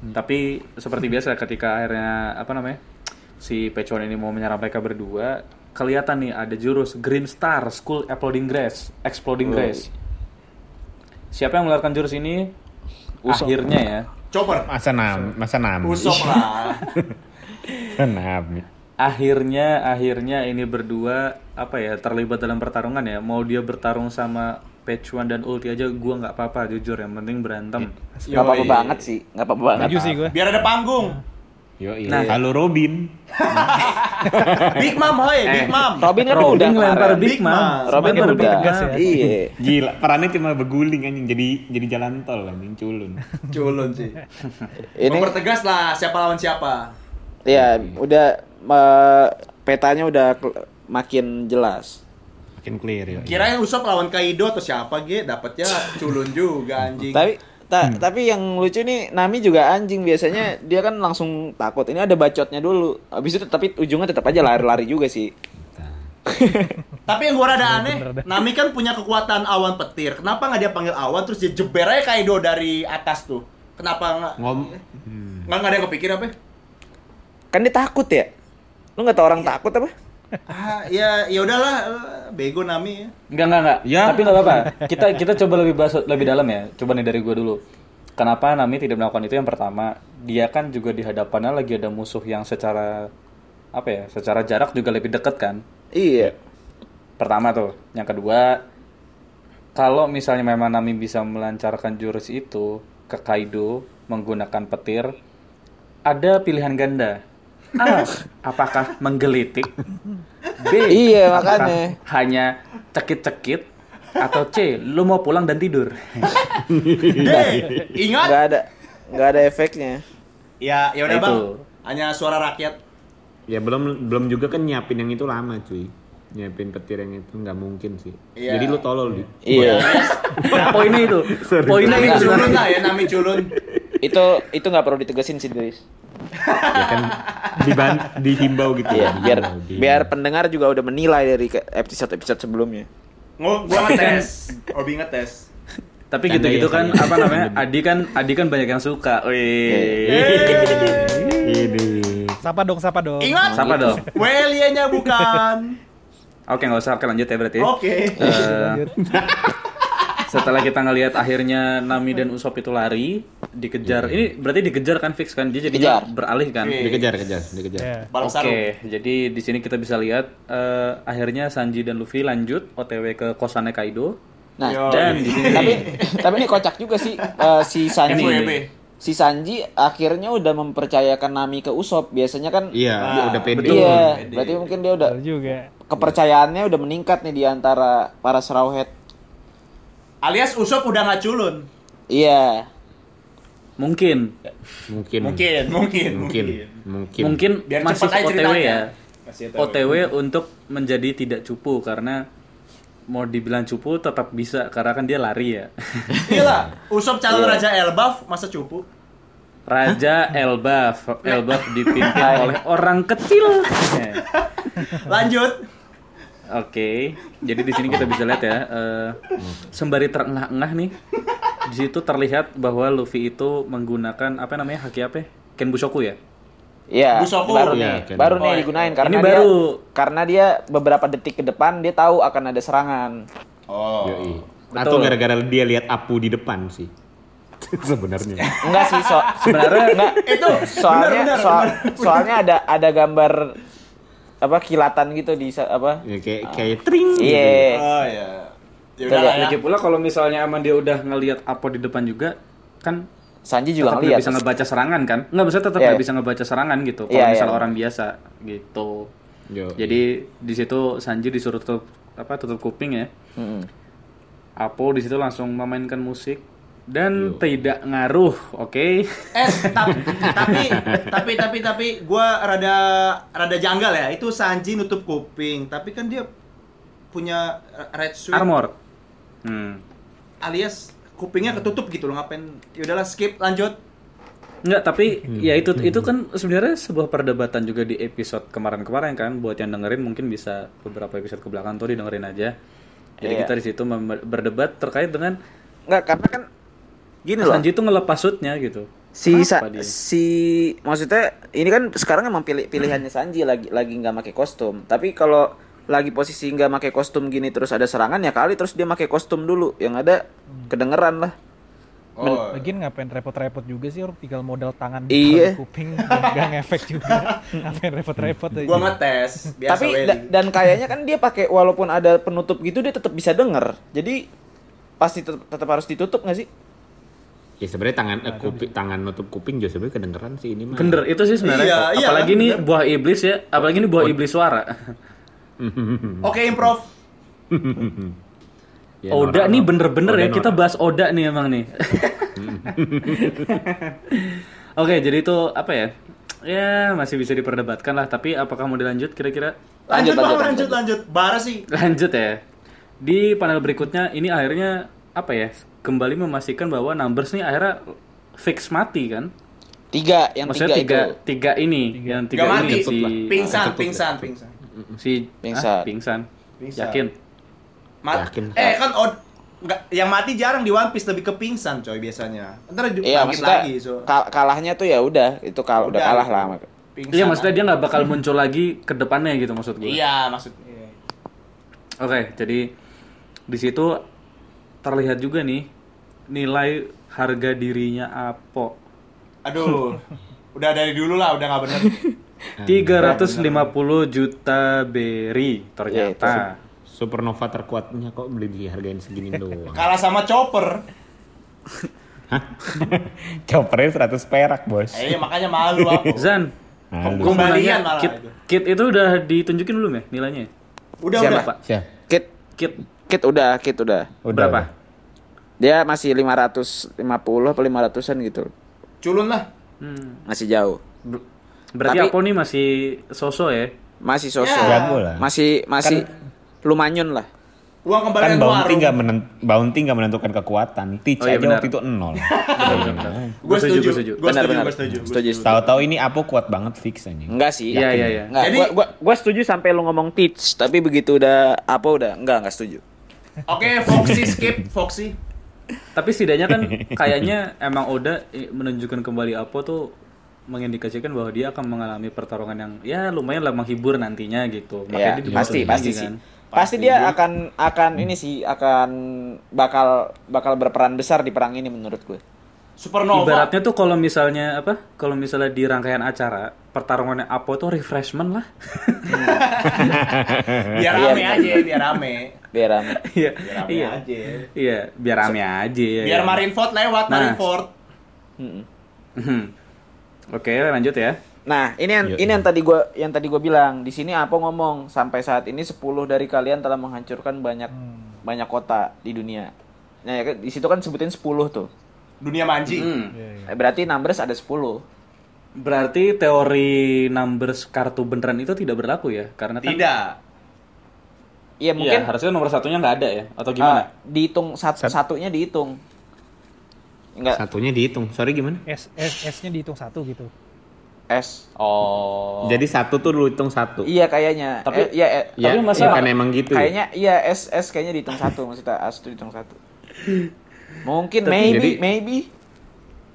Tapi seperti biasa ketika akhirnya apa namanya? Si Pecon ini mau menyerang mereka berdua, kelihatan nih ada jurus Green Star School Exploding Grass, Exploding Grass. Siapa yang mengeluarkan jurus ini? Akhirnya ya. Chopper. Masa nam, masa nam. Usop lah. Masa nam. akhirnya akhirnya ini berdua apa ya terlibat dalam pertarungan ya mau dia bertarung sama Page One dan Ulti aja gua nggak apa-apa jujur yang penting berantem nggak apa-apa Yoi. banget sih nggak apa-apa banget Setuju sih gue. Biar ada panggung. Yo, Nah. halo Robin. Big Mom, hoi, Big Mom. Robin kan Robin udah ngelempar. Big Mom Mom. Robin kan udah tegas ya. iya Gila, perannya cuma beguling anjing jadi jadi jalan tol anjing culun. Culun sih. ini Mempertegas lah siapa lawan siapa. ya udah eh, petanya udah makin jelas Makin clear ya. Kirain Usop lawan Kaido atau siapa ge dapatnya culun juga anjing. tapi ta- tapi yang lucu nih Nami juga anjing biasanya dia kan langsung takut ini ada bacotnya dulu habis itu tapi ujungnya tetap aja lari-lari juga sih Tapi yang gua rada aneh. Nami kan punya kekuatan awan petir. Kenapa nggak dia panggil awan terus dia jeber aja Kaido dari atas tuh? Kenapa nggak? Ngom hmm. Nggak ada yang kepikir apa? kan dia takut ya lu nggak tau orang takut apa Ah, ya ya udahlah, bego Nami ya. Enggak, enggak, enggak. Ya. Tapi enggak apa-apa. Kita kita coba lebih bahas lebih dalam ya. Coba nih dari gua dulu. Kenapa Nami tidak melakukan itu yang pertama? Dia kan juga di hadapannya lagi ada musuh yang secara apa ya? Secara jarak juga lebih dekat kan? iya Pertama tuh. Yang kedua, kalau misalnya memang Nami bisa melancarkan jurus itu ke Kaido menggunakan petir, ada pilihan ganda. A. Apakah menggelitik? B. Iya, makanya. Hanya cekit-cekit Atau C, lu mau pulang dan tidur. D, ingat? Nggak ada nggak ada efeknya. Ya, ya udah Itu. bang. Hanya suara rakyat. Ya belum belum juga kan nyiapin yang itu lama cuy. Nyiapin petir yang itu nggak mungkin sih. Iya. Jadi lu tolol di. Iya. Poinnya itu. Poinnya Nami itu. culun lah ya, nami culun. itu itu nggak perlu ditegesin sih guys. ya kan diban dihimbau gitu ya. biar biar pendengar juga udah menilai dari episode episode sebelumnya. Ngo- Gua ngetes. Obi ngetes. Tapi gitu-gitu ya, kan apa namanya? Adi kan Adi kan banyak yang suka. Wih. Ini. Sapa dong, sapa dong. Ingat? Siapa dong? Well-nya bukan. Oke, nggak usah. Oke, lanjut ya berarti. Oke. Eh, setelah kita ngelihat akhirnya Nami dan Usop itu lari, dikejar. Ini berarti dikejar kan fix kan? Dia jadi Dikejar. beralih kan? Oke. Dikejar, kejar, dikejar. Balap Oke, sarung. jadi di sini kita bisa lihat eh, akhirnya Sanji dan Luffy lanjut OTW ke kosannya Kaido. Nah, Yo. Dan di sini tapi tapi ini kocak juga sih eh, si Sanji. FWB. Si Sanji akhirnya udah mempercayakan Nami ke Usop. Biasanya kan Iya, dia udah pede. betul. Iya, Pede. berarti mungkin dia udah Betul juga. kepercayaannya udah meningkat nih di antara para Straw Hat. Alias Usop udah nggak culun. Iya. Mungkin Mungkin. Mungkin, mungkin, Mungkin. Mungkin. mungkin Biar masih cepat aja OTW ya. Masih OTW untuk menjadi tidak cupu karena mau dibilang cupu tetap bisa karena kan dia lari ya. Gila, Usop calon Iya. Raja Elbaf masa cupu? Raja Elbaf, Elbaf dipimpin oleh orang kecil. Lanjut. Oke, jadi di sini kita bisa lihat ya, eh, sembari terengah-engah nih, di situ terlihat bahwa Luffy itu menggunakan apa namanya haki apa? ya? Ken Bushoku ya? Iya, Busoku. baru nih, kan. baru Oh, nih iya. digunain karena Ini dia baru. karena dia beberapa detik ke depan dia tahu akan ada serangan. Oh. Yoi. Betul. Atau gara-gara dia lihat Apu di depan sih. Sebenarnya. Enggak sih, so Sebenarnya enggak Itu soalnya benar, benar, soal- benar. soalnya ada ada gambar apa kilatan gitu di apa? Ya, kayak kayak tring. gitu. Iya. Oh ya. Ya Tuh, udah lah lihat ya. lagi pula kalau misalnya aman dia udah ngelihat Apo di depan juga, kan Sanji juga tetap nggak ngeliat. bisa ngebaca serangan kan? Nggak bisa tetap Iya, nggak iya. bisa ngebaca serangan gitu. Kalau Iya, misalnya iya. orang biasa gitu. Yo. Jadi di situ Sanji disuruh tutup apa tutup kuping ya. Mm-mm. Apo di situ langsung memainkan musik dan tidak ngaruh, oke? Eh, tapi tapi tapi tapi tapi gua rada rada janggal ya. Itu Sanji nutup kuping, tapi kan dia punya red suit Armor. Hmm. alias kupingnya ketutup gitu loh ngapain ya udahlah skip lanjut Enggak, tapi ya itu itu kan sebenarnya sebuah perdebatan juga di episode kemarin-kemarin kan buat yang dengerin mungkin bisa beberapa episode ke belakang tuh didengerin aja. Jadi Iya. kita di situ berdebat terkait dengan Enggak, karena kan gini loh. Sanji itu ngelepas suitnya gitu. si sa- dia? si maksudnya ini kan sekarang emang pilih pilihannya Sanji lagi lagi nggak pakai kostum tapi kalau lagi posisi nggak pakai kostum gini terus ada serangan ya kali terus dia pakai kostum dulu yang ada kedengeran lah oh Lagian ngapain repot-repot juga sih orang tinggal modal tangan Iya. taruh kuping dan gak ngefek juga. ngapain repot-repot aja. gua ngetes biasa tapi da- dan kayaknya kan dia pakai walaupun ada penutup gitu dia tetap bisa denger jadi pasti tetap, tetap harus ditutup nggak sih Ya sebenarnya tangan eh, kuping tangan nutup kuping juga sebenarnya kedengeran sih ini mah. Bener, itu sih sebenarnya. Iya, iya, apalagi kan, nih bener. buah iblis ya, apalagi ini buah iblis suara. oke improv Ya, Oda nih bener-bener ya, kita bahas Oda nih emang nih. Oke, jadi itu apa ya? Ya, masih bisa diperdebatkan lah, tapi apakah mau dilanjut kira-kira? lanjut Lanjut, bang lanjut, lanjut lanjut bara sih Lanjut ya. Di panel berikutnya ini akhirnya apa ya? Kembali memastikan bahwa numbers nih akhirnya fix mati kan? tiga yang Maksudnya tiga, tiga, itu tiga ini, yang tiga Gak ini mati si pingsan Ketut, pingsan pingsan si Pingsan. ah, pingsan. Pingsan. Yakin? Mat- Yakin. eh kan od nggak yang mati jarang di One Piece lebih ke pingsan coy biasanya ntar iya lagi so kal- kalahnya tuh ya udah itu kal udah Udah, kalah lah pingsan Iya, maksudnya dia nggak bakal muncul lagi ke depannya gitu maksud gue. iya maksudnya Oke, jadi di situ terlihat juga nih nilai harga dirinya Apo. aduh udah dari dulu lah udah nggak bener 350 juta berry ternyata. Supernova terkuatnya kok beli dihargain segini doang. kalah sama chopper Choppernya 100 perak, Bos. eh makanya malu aku Zan, Malu. gue mau Kembalian nanya, malah kit, itu. kit itu udah ditunjukin belum ya nilainya? udah Siapa? udah Pak, Kit kit Kit udah, kit udah. Udah, Berapa? udah. Dia masih 550 apa 500-an gitu. Culun lah. Hmm. Masih jauh. Ber- Berarti Tapi- Apo nih masih sosok ya? Masih sosok. Ya. Jago lah. Masih masih lumayan lah. Uang Kan kembalian bounty nggak menen, bounty nggak menentukan kekuatan. Teach Oh, iya, aja benar. waktu itu nol. Gue setuju, setuju, setuju. gue Benar, setuju, benar. gue setuju. gua Setuju. Tahu-tahu ini Apo kuat banget fix aja. Enggak sih. Iya, iya, iya. Enggak, gua setuju sampai lu ngomong teach, tapi begitu udah apa udah enggak enggak setuju. Oke, Foxy skip, Foxy. Tapi setidaknya kan kayaknya emang Oda eh, menunjukkan kembali Apo tuh mengindikasikan bahwa dia akan mengalami pertarungan yang ya lumayan lah menghibur nantinya gitu. Ya, dia pasti dibutuhin pasti lagi sih. kan. Pasti dia akan akan ini sih akan bakal bakal berperan besar di perang ini menurut gue. Supernova. Ibaratnya tuh kalau misalnya apa? Kalau misalnya di rangkaian acara pertarungannya Apo tuh refreshment lah. biar Iya, rame benar. aja, biar rame. Biar rame. Iya. Biar rame Iya. aja. Iya, biar rame aja ya. Biar ya. Marineford lewat, Nah. Marineford. Mm-mm. Hmm. Oke, lanjut ya. Nah, ini yang Iya, ini yang tadi gua yang tadi gua bilang. Di sini apa ngomong sampai saat ini 10 dari kalian telah menghancurkan banyak banyak kota di dunia. Nah, ya kan, di situ kan sebutin 10 tuh. Dunia manji. Hmm. Iya, iya. Eh, Berarti numbers ada 10. Berarti teori numbers kartu beneran itu tidak berlaku ya? Karena kan Tidak. Iya, Iya, mungkin harusnya nomor satunya nggak ada ya? Atau ah, gimana? dihitung sat- Sat- satunya dihitung. Enggak, Satunya dihitung. Sorry gimana? S S S-nya dihitung satu gitu. S. oh. Jadi satu tuh lu hitung satu. Iya kayaknya. Tapi- eh, iya, eh, Ya, Tapi masa- ya kan emang gitu. ya. kayaknya iya S S kayaknya dihitung satu maksudnya S tuh dihitung satu. Mungkin Tapi maybe jadi- maybe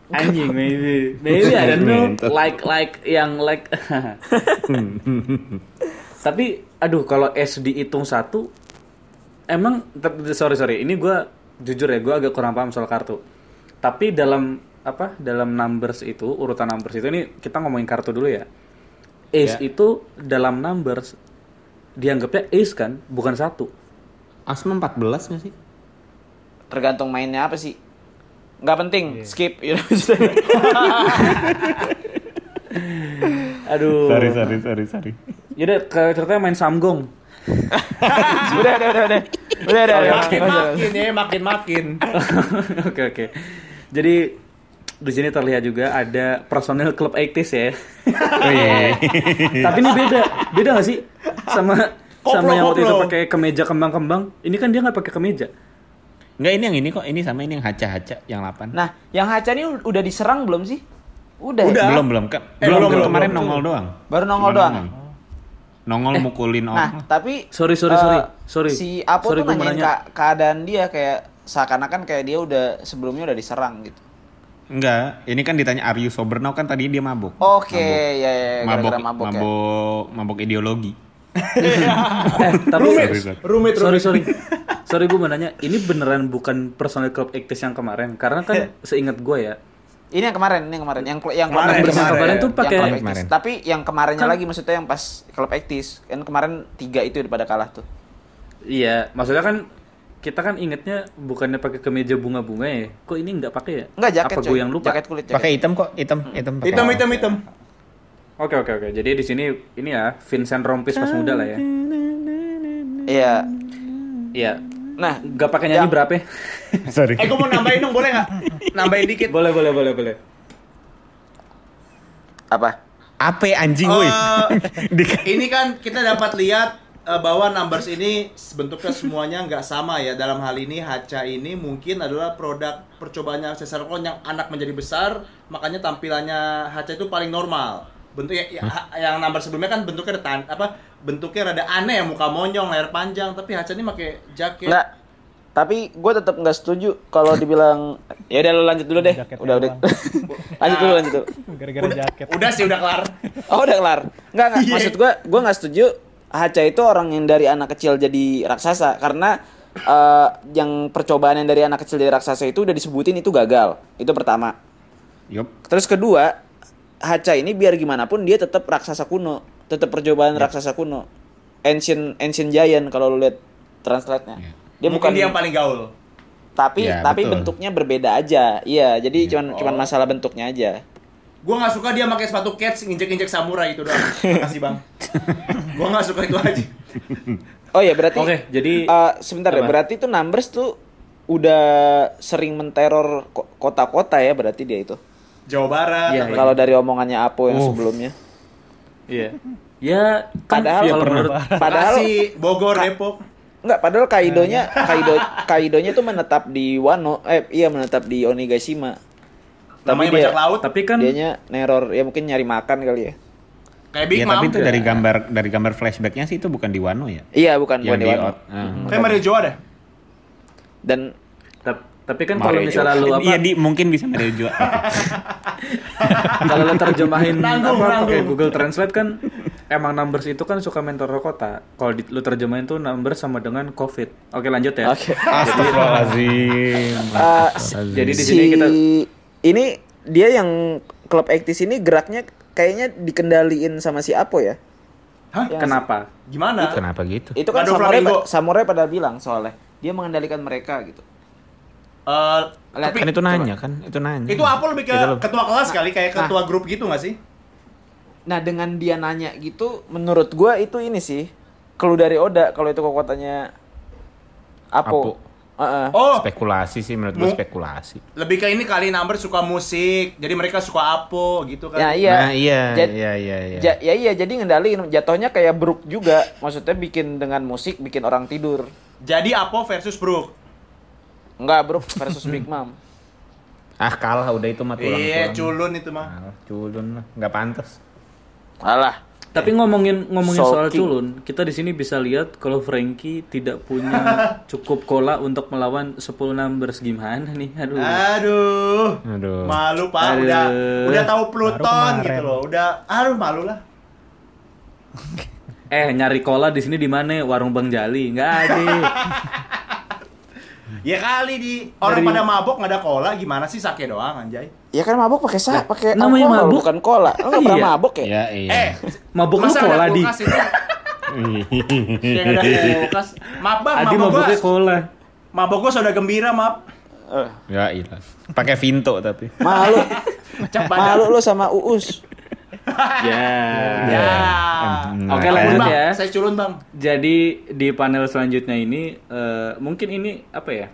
Anjing, maybe. Maybe I don't know. Mental. Like like yang like Tapi aduh kalau S dihitung satu emang sorry sorry ini gua jujur ya gua agak kurang paham soal kartu. Tapi dalam apa dalam numbers itu urutan numbers itu ini kita ngomongin kartu dulu ya. Ace Ya. itu dalam numbers dianggapnya ace kan bukan satu. Asma 14 nggak sih? Tergantung mainnya apa sih. Nggak penting, Iya. skip. Aduh. Sorry, sorry, sorry, sorry. Yaudah ke ceritanya main samgong. udah, udah, udah, udah. Udah, udah. Makin makin ya, makin makin. Oke oke. Jadi di sini terlihat juga ada personil klub 80s ya. Oh iya. Tapi ini beda, beda gak sih sama Koplo, sama yang waktu itu koplo. pakai kemeja kembang-kembang. Ini kan dia nggak pakai kemeja. Enggak ini yang ini kok, ini sama ini yang haca-haca yang 8. Nah, yang Haca ini udah diserang belum sih? Udah. ya? Udah. belum belum kan. Eh, belum, belum, belum, kemarin belum. nongol doang. Baru nongol Cuma doang. Nongol mukulin Nah, orang. tapi Sorry, sorry, eh, sorry. Sorry. Si Apo Sorry, tuh nanyain nanya. ka- keadaan dia kayak seakan-akan kayak dia udah sebelumnya udah diserang gitu. Enggak, ini kan ditanya are you sober now kan tadi dia mabuk. Oke, ya, ya, ya, Mabok, gara-gara mabok, mabok, ya. mabok, ideologi. Eh, tapi sorry. Rumit, sorry rumit. sorry. Sorry gue mau nanya, ini beneran bukan personil klub 80s yang kemarin? Karena kan seingat gue ya, Ini yang kemarin, ini yang kemarin, yang yang Kemarin, bersama Actis. kemarin tuh Yang pakai Yang Actis. kemarin. Tapi yang kemarinnya Kan- lagi maksudnya yang pas klub Actis. Kan kemarin tiga itu pada kalah tuh. iya, maksudnya kan kita kan ingetnya bukannya pakai kemeja bunga-bunga ya. Kok ini nggak pakai ya? Enggak jaket Apa gue yang lupa? Jaket kulit, jaket. Pakai hitam kok, hitam, hitam. pakai. Hitam, hitam, hitam. Oke oke oke. Jadi di sini ini ya Vincent Rompis pas muda lah ya. Iya. Iya. Nah, Gak pakai nyanyi Yang- berapa? ya? Sorry. Eh, gue mau nambahin dong, boleh nggak? Nambahin dikit. boleh boleh boleh boleh. apa? Apa anjing woi? Di- ini kan kita dapat lihat eh, bahwa numbers ini bentuknya semuanya nggak sama ya. Dalam hal ini Haca ini mungkin adalah produk percobaannya Cesar Kon yang anak menjadi besar, makanya tampilannya Haca itu paling normal. Bentuknya ya, ha- yang number sebelumnya kan bentuknya ada tan apa? Bentuknya rada aneh ya, muka monyong, leher panjang, tapi Haca ini pakai jaket. Enggak. Tapi gue tetap nggak setuju kalau dibilang ya udah lu lanjut dulu deh. Jaketnya Udah udah. doang. lanjut dulu lanjut dulu. Gara-gara jaket. Udah sih udah kelar. Oh udah kelar. Enggak enggak. Iya. Maksud gue gue nggak setuju. Haca itu orang yang dari anak kecil jadi raksasa karena eh, yang percobaan yang dari anak kecil jadi raksasa itu udah disebutin itu gagal. Itu pertama. Yup. Terus kedua, Haca ini biar gimana pun dia tetap raksasa kuno, tetap percobaan raksasa kuno. Ancient Ancient Giant kalau lu lihat translate-nya. Iya. Dia Mungkin bukan dia yang paling gaul. tapi Iya, tapi betul. bentuknya berbeda aja. Iya, jadi cuman cuman masalah bentuknya aja. Gua nggak suka dia pakai sepatu cats nginjek-injek samurai itu doang. Makasih bang. Gua nggak suka itu aja. Oh ya berarti Oke, jadi eh, sebentar ya, apa? berarti itu numbers tuh udah sering menteror ko- kota-kota ya berarti dia itu. Jawa Barat. Iya, iya. Kalau dari omongannya Apo yang Uh. sebelumnya. Iya. Ya, kan Padahal- kalau menurut Padahal Bekasi, Bogor, Depok. Enggak, padahal Kaidonya Kaido Kaidonya tuh menetap di Wano, eh iya menetap di Onigashima. Tapi Namanya dia bajak laut. tapi kan dianya neror ya mungkin nyari makan kali ya. Kayak Big Iya, Mom. tapi itu dari gambar dari gambar flashbacknya sih itu bukan di Wano ya. Iya, bukan Yang bukan di di Wano. out- ah. Kayak Mario Joa dah. Dan tapi kan kalau misalnya lu apa Iya, di mungkin bisa Mario Joa. kalau lu terjemahin Nanggung, apa pakai. Google Translate kan emang numbers itu kan suka mentor kota. Kalau lu terjemahin tuh numbers sama dengan COVID. Oke, lanjut ya. oke. Astagfirullahaladzim. Eh, Jadi di si sini kita ini dia yang klub Actis ini geraknya kayaknya dikendaliin sama si Apo ya. Hah? Yang kenapa? Gimana? Kenapa gitu? Itu kan samurai, samurai pada bilang soalnya dia mengendalikan mereka gitu. Eh, Lihat, tapi Kan itu nanya kan? Itu nanya. itu apa lebih ke Itu lebih- ketua kelas kali kayak Nah. ketua grup gitu gak sih? Nah dengan dia nanya gitu, menurut gua itu ini sih clue dari Oda kalau itu kekuatannya Apo. Apo. Heeh. Oh, Spekulasi sih menurut gue spekulasi. lebih ke ini kali number suka musik, jadi mereka suka Apo gitu kan. Ya iya. Nah, iya, Jad- iya, iya, iya. Ja- ya iya jadi ngendaliin jatuhnya kayak Brook juga. Maksudnya bikin dengan musik bikin orang tidur. Jadi Apo versus Brook. Enggak, Brook versus Big Mom. Ah, kalah udah itu mah tulang. Iya, culun itu mah. Kalah, culun lah, nggak pantas. Alah. Tapi ngomongin ngomongin soal culun, kita di sini bisa lihat kalau Frankie tidak punya cukup kola untuk melawan 10 numbers gimana nih? Aduh. Aduh. Aduh. Malu Pak, Aduh. udah udah tahu Pluton gitu loh. Udah aduh malu lah. Eh, nyari kola di sini di mana? Warung Bang Jali. Enggak ada. Ya kali di orang pada mabok nggak ada cola gimana sih sake doang anjay. Ya kan mabok pakai sa, pakai namanya alkohol mabuk? bukan cola. Lo enggak pernah Iya. mabok ya? Ya, iya. Eh, Mabuk lu ada di. kulkas itu? Yang ada kulkas. Maaf bang, Adi mabok mabuknya gua, kola. mabok gua sudah gembira maaf. Eh, ya iya. Pakai Vinto tapi. malu. Malu lo sama Uus. Ya. Ya. Em, Oke, lanjut bang, ya. saya culun bang. Jadi di panel selanjutnya ini eh, mungkin ini apa ya?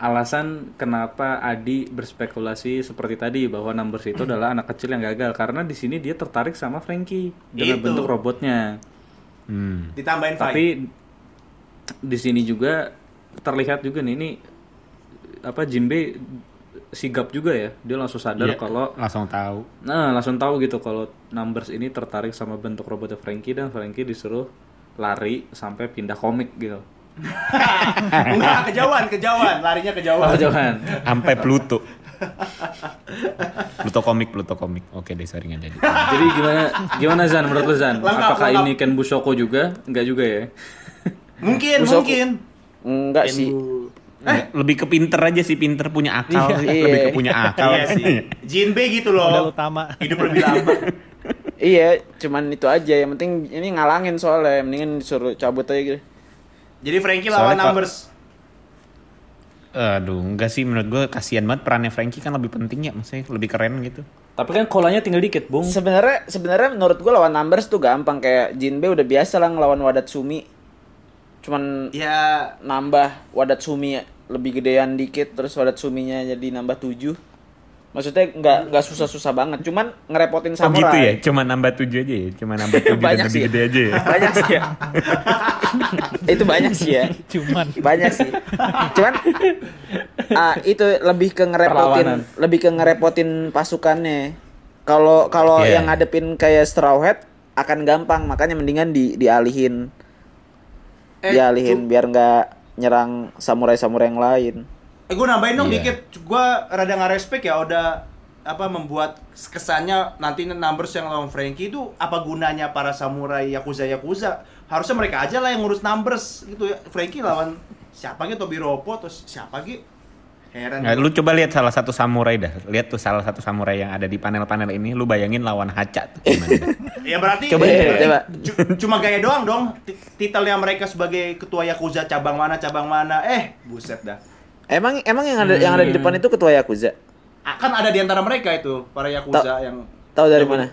Alasan kenapa Adi berspekulasi seperti tadi bahwa numbers itu adalah anak kecil yang gagal karena di sini dia tertarik sama Frankie dengan Itu. bentuk robotnya. Hmm. Ditambahin Tapi di sini juga terlihat juga nih ini apa Jinbe sigap juga ya. Dia langsung sadar Iya, kalau langsung tahu. Nah, langsung tahu gitu kalau numbers ini tertarik sama bentuk robotnya Frankie dan Frankie disuruh lari sampai pindah komik gitu. Enggak, kejauhan, kejauhan, larinya kejauhan. Oh, jangan. Sampai Pluto. Pluto komik, Pluto komik. Oke deh, sorry nggak jadi. Jadi gimana gimana Zan menurut lu Zan? Lengkap, Apakah lengkap. ini Ken Busoko juga? Enggak juga ya. Mungkin, Musuh- mungkin. Enggak sih. Eh, lebih ke pinter aja sih, pinter punya akal. sih. Iya. Lebih ke punya akal. Iya sih. Jinbe gitu Modal loh. utama. Hidup lebih lama. Iya, cuman itu aja. Yang penting ini ngalangin soalnya. Mendingan disuruh cabut aja gitu. Jadi Frankie lawan Soalnya kok- numbers. Aduh, enggak sih menurut gue kasihan banget perannya Frankie kan lebih penting ya, maksudnya lebih keren gitu. Tapi kan kolanya tinggal dikit, Bung. Sebenarnya sebenarnya menurut gua lawan numbers tuh gampang kayak Jinbe udah biasa lah ngelawan Wadatsumi. Cuman Ya, nambah Wadatsumi lebih gedean dikit terus Wadatsuminya jadi nambah 7. Maksudnya nggak nggak susah-susah banget, cuman ngerepotin Oh samurai. gitu ya, cuma nambah tujuh aja ya, cuma nambah tujuh dan Banyak lebih sih. gede aja ya. Banyak sih ya. itu banyak sih ya. Cuman Banyak sih. Cuman ah, itu lebih ke ngerepotin, Perlawanan. lebih ke ngerepotin pasukannya. Kalau kalau Iya. yang ngadepin kayak Straw Hat akan gampang, makanya mendingan di dialihin. Eh, dialihin biar nggak nyerang samurai-samurai yang lain. Eh gue nambahin dong Iya. dikit, gue rada nggak respect ya udah apa membuat kesannya nanti numbers yang lawan Frankie itu apa gunanya para samurai yakuza yakuza? Harusnya mereka aja lah yang ngurus numbers gitu ya. Frankie lawan siapa gitu? Tobiropo atau siapa gitu heran Nah, lu coba lihat salah satu samurai dah. Lihat tuh salah satu samurai yang ada di panel-panel ini, lu bayangin lawan Hacha tuh gimana. ya berarti Coba berarti deh, coba. cu- cuma gaya doang dong Ti- titelnya mereka sebagai ketua yakuza cabang mana cabang mana eh buset dah Emang emang yang ada yang ada di depan itu ketua yakuza. akan ada di antara mereka itu para yakuza Ta- yang Tahu dari Yang mana?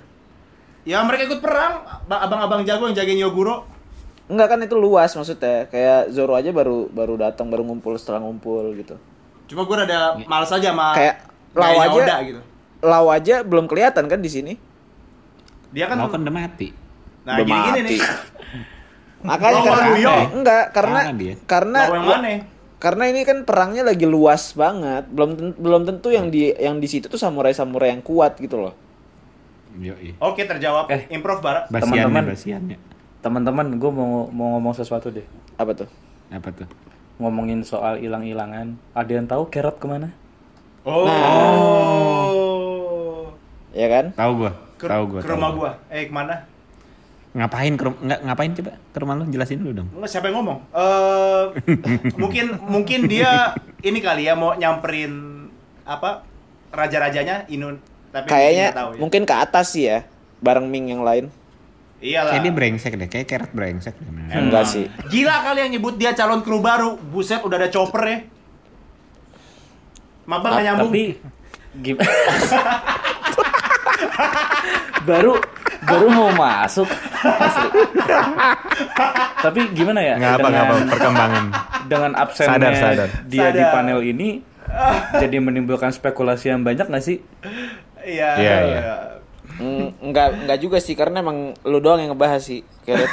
Ya mereka ikut perang, Ba- abang-abang jago yang jagain Yoguro. Enggak kan itu luas maksudnya. Kayak Zoro aja baru baru datang baru ngumpul setelah ngumpul gitu. Cuma gue rada males aja sama Kayak gayanya aja. Oda gitu. Lau aja belum kelihatan kan di sini. Dia kan Mau kan udah mati. nah Belum gini-gini mati. nih. Makanya Lau karena Waluyo. enggak karena dia? karena yang mana? karena ini kan perangnya lagi luas banget. Belum belum tentu yang di yang di situ tuh samurai-samurai yang kuat gitu loh. Yoi. Oke, terjawab. Eh. Improv Bara. Basiannya, Teman-teman. Teman-teman, gue mau mau ngomong sesuatu deh. Apa tuh? Apa tuh? Ngomongin soal hilang-hilangan. Ada yang tahu Kerot ke mana? Oh. Ya kan? Tahu gua. Tahu gua. ke rumah gua. gua. Eh, ke mana? Ngapain ke nggak ngapain coba ke rumah lu jelasin dulu dong. Enggak, siapa yang ngomong? Eh mungkin mungkin dia ini kali ya mau nyamperin apa raja-rajanya Inun tapi Kayaknya tahu ya. mungkin ke atas sih ya. Bareng Ming yang lain. Iyalah. Kayak dia brengsek deh, kayak kerot brengsek deh. bener. Enggak sih. Gila kali yang nyebut dia calon kru baru. Buset udah ada chopper ya. Maba nggak nyambung. Tapi gimana? baru baru mau masuk. Asli. Tapi gimana ya? Nggak apa dengan- perkembangan. dengan absennya Sadar, sadar. dia di Sadar. panel ini jadi menimbulkan spekulasi yang banyak nggak sih? Iya. Iya, iya. Enggak enggak juga sih karena emang lu doang yang ngebahas sih. Kayak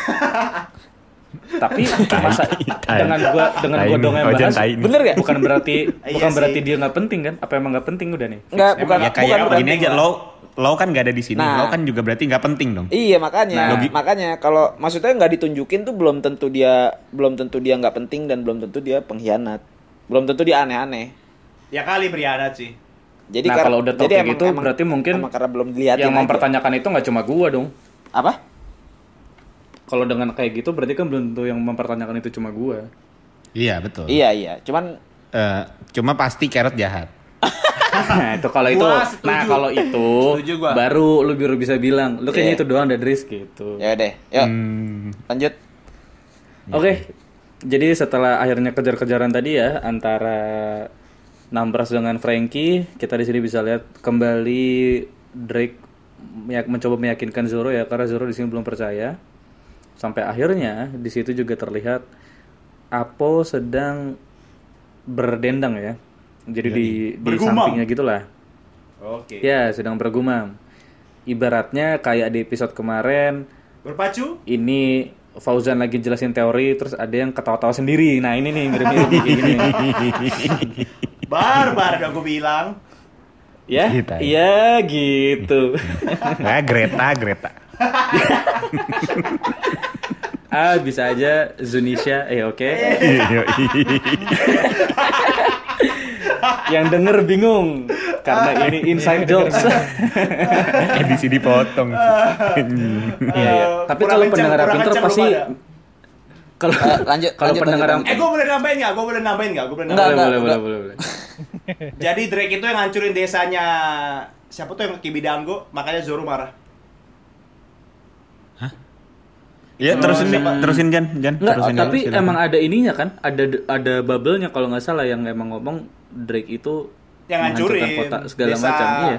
Tapi masa dengan gua dengan gua dong yang bahas bener gak? bukan berarti Iya bukan berarti dia nggak penting kan? Apa emang nggak penting udah nih? Enggak, bukan ya kayak bukan gini aja lo lo kan nggak ada di sini. Nah. Lo kan juga berarti nggak penting dong. Iya makanya, Nah. Logi- makanya kalau maksudnya nggak ditunjukin tuh belum tentu dia belum tentu dia nggak penting dan belum tentu dia pengkhianat, belum tentu dia aneh-aneh. Ya kali berkhianat sih. Jadi Nah, kalau udah tahu jadi kayak gitu, berarti mungkin emang karena belum dilihatin yang aja. mempertanyakan itu nggak cuma gua dong. apa? Kalau dengan kayak gitu berarti kan belum tentu yang mempertanyakan itu cuma gua. Iya betul. Iya iya, cuman Eh, cuma pasti kerot jahat. Nah, itu kalau itu. Setuju. Nah, kalau itu baru lu baru bisa bilang, lu kayaknya Iya. itu doang dari risk gitu. ya deh, yuk Hmm, lanjut. Oke. Jadi setelah akhirnya kejar-kejaran tadi ya antara Nambras dengan Frankie, kita di sini bisa lihat kembali Drake meyak- mencoba meyakinkan Zoro ya karena Zoro di sini belum percaya. Sampai akhirnya di situ juga terlihat Apo sedang berdendang ya. Jadi di di Bergumam. sampingnya gitulah. Oke. Ya, sedang bergumam. Ibaratnya kayak di episode kemarin Berpacu? ini Fauzan lagi jelasin teori terus ada yang ketawa-tawa sendiri. Nah, ini nih mirip-mirip gini. Barbar udah gue bilang. Ya, Gitu ya. iya gitu. nah, Greta, Greta. ah, bisa aja Zunisha. Eh, oke. Yang denger bingung karena ini inside jokes. Edisi dipotong. Iya, iya. Tapi kalau pendengar kenceng pasti. Kalau Eh, lanjut, kalau pendengar lanjut, yang Eh gue boleh nambahin nggak? Gue boleh nambahin nggak? Gue boleh nambahin. boleh, boleh, boleh, boleh. Jadi Drake itu yang ngancurin desanya siapa tuh yang Kibidango, makanya Zoro marah. Ya terusin nih, terusin Jan, Jan. Enggak, terusin tapi dulu, emang ada ininya kan? Ada ada bubble-nya kalau nggak salah yang emang ngomong Drake itu Yang menghancurkan ngancurin kota segala desa- macam. Iya.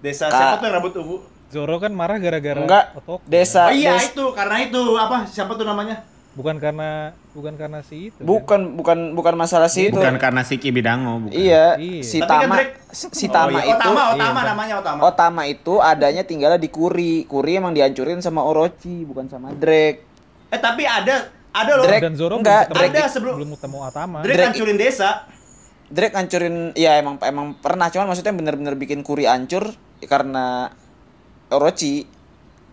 Desa Kak. siapa tuh yang rambut ungu? Zoro kan marah gara-gara Enggak, desa Oh iya des- itu, karena itu apa? Siapa tuh namanya? Bukan karena bukan karena si itu. kan? bukan bukan bukan masalah sih itu. bukan karena si Kibidango, bukan. Iya, Iya. si Tapi kan Tama Drake- si si Tama oh, iya. itu Otama, Otama Iya, namanya Otama. Otama itu adanya tinggalnya di Kuri. Kuri emang dihancurin sama Orochi, bukan sama Drake. Eh tapi ada ada loh. Drake- Dan Zoro enggak, Drake- Ada sebelum- belum ketemu Atama. Drake, Drake- ngancurin desa. Drake hancurin ya emang emang pernah cuman maksudnya bener-bener bikin Kuri hancur karena Orochi.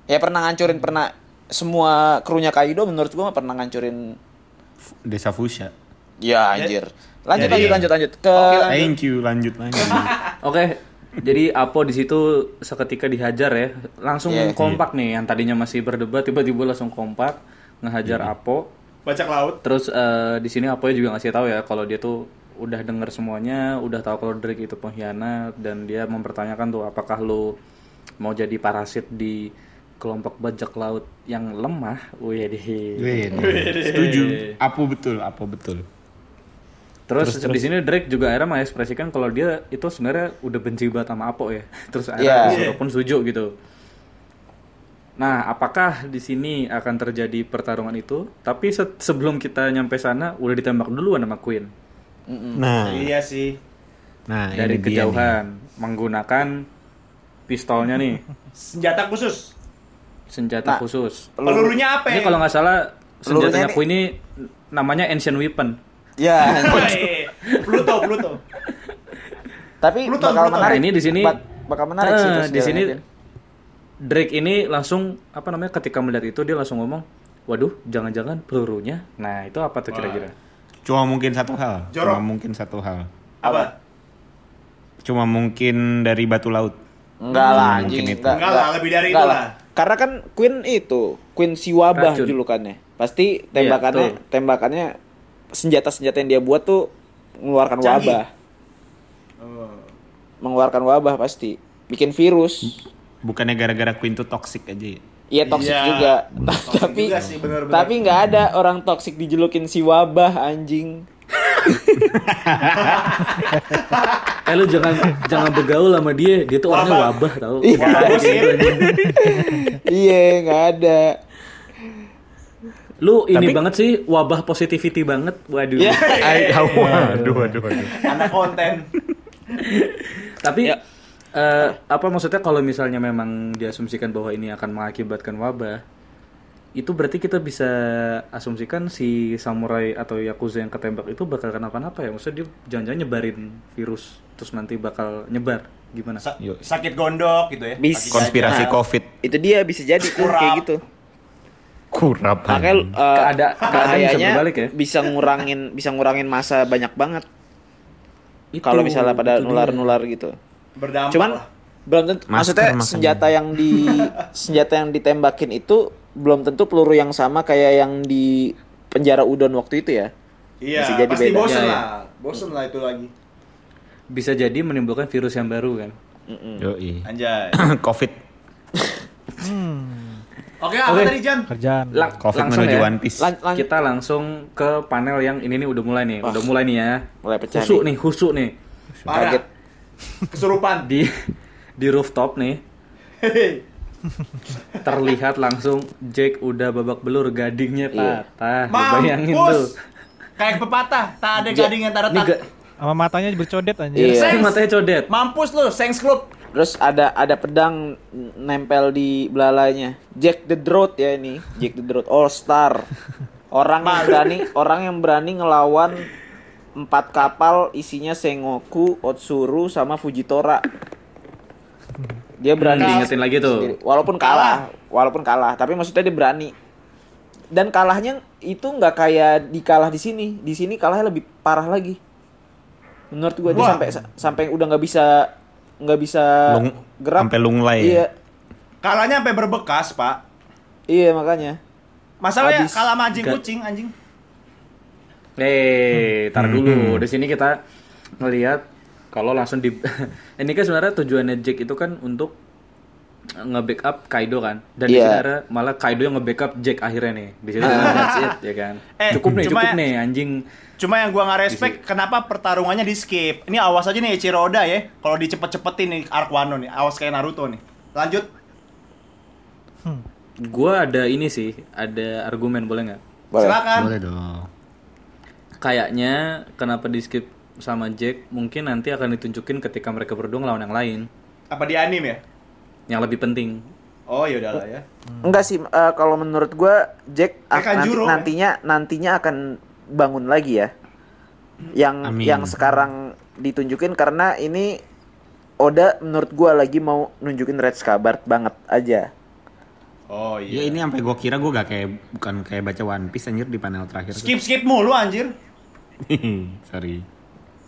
Ya pernah ngancurin pernah semua krunya Kaido menurut gua mah pernah ngancurin Desa Fusha. ya anjir. Lanjut Jadi- lanjut lanjut lanjut ke lanjut. Thank you, lanjut lanjut. Oke, jadi Apo di situ seketika dihajar ya, langsung Iya. kompak nih. Yang tadinya masih berdebat tiba-tiba langsung kompak ngehajar Iya. Apo. Bajak laut. Terus eh, di sini Apo juga ngasih tahu ya kalau dia tuh udah denger semuanya, udah tahu kalau Drake itu pengkhianat dan dia mempertanyakan tuh apakah lu mau jadi parasit di kelompok bajak laut yang lemah. Wih setuju. Apo betul, Apo betul. Terus, Terus, di sini Drake juga akhirnya mengekspresikan kalau dia itu sebenarnya udah benci banget sama Apo ya. Terus akhirnya Zoro pun setuju gitu. Nah, apakah di sini akan terjadi pertarungan itu? Tapi se- sebelum kita nyampe sana, udah ditembak duluan sama Queen Nah, Iya sih. nah dari ini dia nih. kejauhan menggunakan pistolnya nih, Senjata khusus. Senjata Nah, khusus. Pelurunya apa? Ini kalau nggak salah senjatanya Queen ini namanya Ancient Weapon. Ya. Pluto, Pluto. Tapi Pluton, bakal Pluton. menarik. Nah, ini di sini- bak- bakal menarik sih Ah, itu di sini. Drake ini langsung apa namanya ketika melihat itu dia langsung ngomong, "Waduh, jangan-jangan pelurunya." Nah, itu apa tuh kira-kira? Cuma mungkin satu hal. Jorok. Cuma mungkin satu hal. Apa? Cuma mungkin dari batu laut. Enggak lah anjing. Enggak lah, lebih dari itu lah. Karena kan Queen itu, Queen si wabah Racun. julukannya. Pasti tembakannya betul. tembakannya senjata-senjata yang dia buat tuh mengeluarkan Canggih. wabah. Mengeluarkan wabah pasti. Bikin virus. Bukannya gara-gara Queen tuh toxic aja ya? Iya toksik Iya. juga. Toxic tapi juga sih, bener-bener. tapi nggak ada orang toksik dijulukin si wabah anjing. Eh lu jangan jangan bergaul sama dia, dia tuh orangnya Wabah. tau. Iya. Gitu, iya nggak ada. Lu ini Tapi- banget sih wabah positivity banget. Waduh. Iya. Ay, waduh, waduh, waduh. Anak konten. Tapi Ya. eh, apa maksudnya kalau misalnya memang diasumsikan bahwa ini akan mengakibatkan wabah, itu berarti kita bisa asumsikan si samurai atau yakuza yang ketembak itu bakal kenapa-napa ya? Maksudnya dia jangan-jangan nyebarin virus terus nanti bakal nyebar gimana? Sa- sakit gondok gitu ya. Bis- Kaki Konspirasi Nah, COVID. Itu dia bisa jadi tuh Kurap. kayak gitu. Kurap. Makanya uh, Keada- keadaan bisa bahayanya berbalik ya? bisa ngurangin bisa ngurangin masa banyak banget Itu, kalau misalnya pada nular-nular gitu. Berdampak Cuman lah. belum tentu maksudnya senjata yang di senjata yang ditembakin itu belum tentu peluru yang sama kayak yang di penjara udon waktu itu ya. Iya, bisa jadi pasti beda. bosen Iya, iya. lah. Bosen lah itu lagi. bisa jadi menimbulkan virus yang baru kan? Yoi. Anjay. COVID. Oke, apa Oke. tadi Jan? Kerjaan. Lang- COVID langsung menuju ya. One Piece. Lan- lan- Kita langsung ke panel yang ini nih udah mulai nih, udah mulai nih ya. mulai pecah Husuk nih. nih, husuk nih. Parah. Kaget. Kesurupan. Di di rooftop nih. terlihat langsung Jake udah babak belur gadingnya Iya. patah. Bayangin tuh. Mampus. Kayak pepatah, tak ada gading yang tak ga- Sama matanya bercodet anjir. Iya. matanya codet. Mampus lu, Sengs Club. Terus ada ada pedang nempel di belalainya. Jack the Throat ya ini. Jack the Throat All Star. Orang yang berani orang yang berani ngelawan empat kapal isinya Sengoku, Otsuru sama Fujitora. Dia berani Hmm, diingetin lagi tuh. sendiri. Walaupun kalah, walaupun kalah, tapi maksudnya dia berani. Dan kalahnya itu nggak kayak dikalah di sini. Di sini kalahnya lebih parah lagi. Menurut gua dia sampai sampai udah nggak bisa nggak bisa Lung, gerak. sampai lunglai Iya, ya. Kalahnya sampai berbekas, Pak. iya makanya. Masalahnya Habis. kalah sama anjing kucing, anjing. Eh, tar dulu. Di sini kita ngelihat kalau langsung di ini kan sebenarnya tujuannya Jake itu kan untuk nge-backup Kaido kan. Dan sini ada malah Kaido yang nge-backup Jake akhirnya nih. Di sini that's it ya kan. Eh, cukup nih, cuma cukup ya- nih anjing. Cuma yang gua nggak respect, kenapa pertarungannya di skip? Ini awas aja nih Eiichiro Oda ya. Kalau dicepet-cepetin nih arc Wano nih, awas kayak Naruto nih. Lanjut. Gua ada ini sih, ada argumen boleh nggak? Silakan. Boleh dong. Kayaknya kenapa di skip sama Jack mungkin nanti akan ditunjukin ketika mereka berdua ngelawan yang lain Apa di anime ya? yang lebih penting. Oh, ya udahlah ya. Enggak sih eh, kalau menurut gua Jack Kayak ak- nanti, Kanjuro, ya? nantinya nantinya akan bangun lagi ya. Yang Amin. yang sekarang ditunjukin karena ini Oda menurut gua lagi mau nunjukin Red Scabbard banget aja. Oh Ya iya. ini sampai gua kira gua gak kayak bukan kayak baca One Piece anjir di panel terakhir. tuh. Skip skip mulu anjir. Sorry.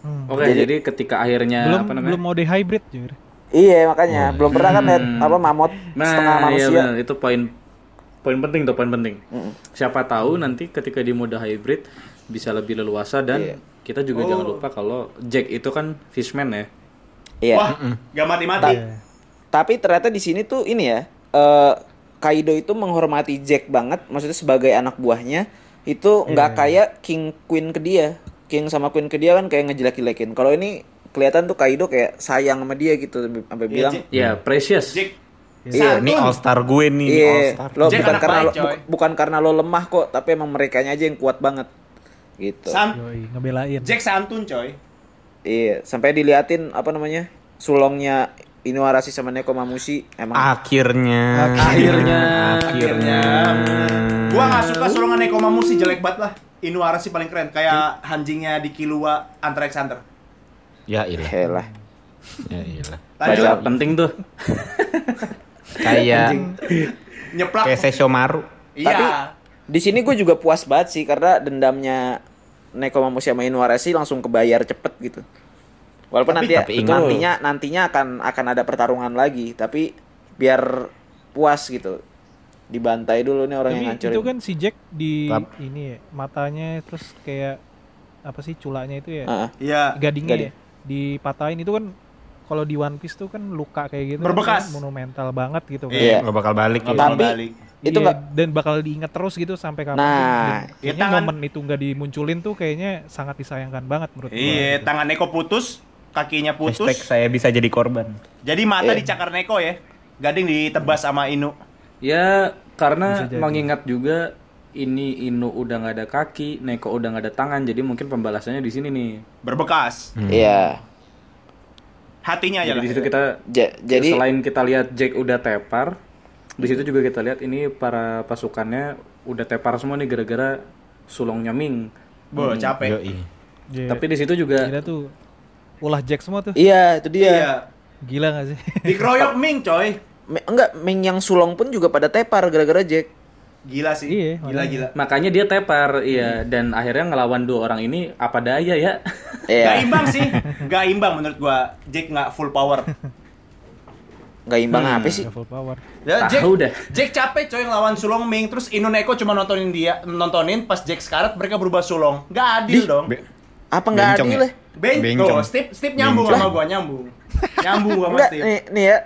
Oke, Jadi- jadi, ketika akhirnya belum apa namanya? belum mode hybrid jujur. Iya makanya belum pernah kan lihat Hmm. apa mamut setengah Nah, iya manusia. benar. itu poin poin penting tuh, poin penting. Siapa tahu nanti ketika di mode hybrid bisa lebih leluasa dan Iya. kita juga jangan lupa kalau Jack itu kan fishman ya. Iya. Wah, gak mati-mati. Tapi ternyata di sini tuh ini ya, eh Kaido itu menghormati Jack banget, maksudnya sebagai anak buahnya itu nggak kayak King Queen ke dia. King sama Queen ke dia kan kayak ngejelek-jelekin. Kalau ini kelihatan tuh Kaido kayak sayang sama dia gitu sampai Iya, bilang. Ya, precious. Jack Iya, ini all star gue nih, ini all Iya, star. lo Jack bukan karena baik, lo, bu- bukan karena lo lemah kok, tapi emang mereka aja yang kuat banget. Gitu. San Yoi, ngebelain. Jack santun coy. Iya, sampai diliatin apa namanya? Sulongnya Inuarashi sama Neko Mamushi emang Akhirnya. Akhirnya. Akhirnya. Gua nggak suka sulungan Neko Mamushi jelek banget lah. Inuarashi paling keren kayak hanjingnya di Killua Hunter x Hunter. Ya ilah. Ya ilah. Baca. Penting tuh. Kayak Nyeplak. kayak Seshomaru. Iya. Di sini gue juga puas banget sih karena dendamnya Neko Mamushi sama Inuarashi langsung kebayar cepet gitu. Walaupun Tapi- nanti tapi ingat- nantinya nantinya akan akan ada pertarungan lagi, tapi biar puas gitu. Dibantai dulu nih orang Tapi yang ngancurin. itu kan si Jack di ini ya, matanya terus kayak apa sih culanya itu ya? Heeh. Iya. Gadingnya Gading. ya, dipatahin itu kan kalau di One Piece tuh kan luka kayak gitu Berbekas. kan monumental banget gitu kan. Iya. Nggak bakal balik Nggak ya. bakal Tapi- balik. itu Iya, nggak dan bakal diingat terus gitu sampai kapan Nah, ya kayaknya tangan- momen itu nggak dimunculin tuh kayaknya sangat disayangkan banget menurut gua. Iya, gitu. tangan Neko putus, kakinya putus. Hashtag saya bisa jadi korban. Jadi mata Iya. dicakar Neko ya. Gading ditebas sama Inu. Ya karena mengingat juga ini Inu udah nggak ada kaki, Neko udah nggak ada tangan, jadi mungkin pembalasannya di sini nih. Berbekas. Iya. Hatinya aja Jadi lah. di situ kita Ja- jadi selain kita lihat Jack udah tepar, di situ juga kita lihat ini para pasukannya udah tepar semua nih gara-gara sulongnya Ming. Bo, capek. Yoi. Iya. Tapi di situ juga Gila tuh ulah Jack semua tuh. iya, itu dia. Iya. Gila gak sih? Dikeroyok Ming, coy. Me- enggak, Ming yang sulong pun juga pada tepar gara-gara Jack. Gila sih. Iya, gila makanya. gila. makanya dia tepar, iya. Dan akhirnya ngelawan dua orang ini apa daya ya? Gak Iya. imbang sih. Gak imbang menurut gua. Jack nggak full power. Enggak imbang apa sih? Nggak full power. Ya, Jack, Tahu dah. Jack capek coy ngelawan Sulong Ming terus Inu Neko cuma nontonin dia nontonin pas Jack sekarat mereka berubah Sulong. Gak adil dong. Be- Apa enggak Bencong adil ya? Ben, Bencong. tuh, Steve, Steve nyambung Bencong. sama gua, nyambung. Nyambung gua sama Steve. nih, nih ya.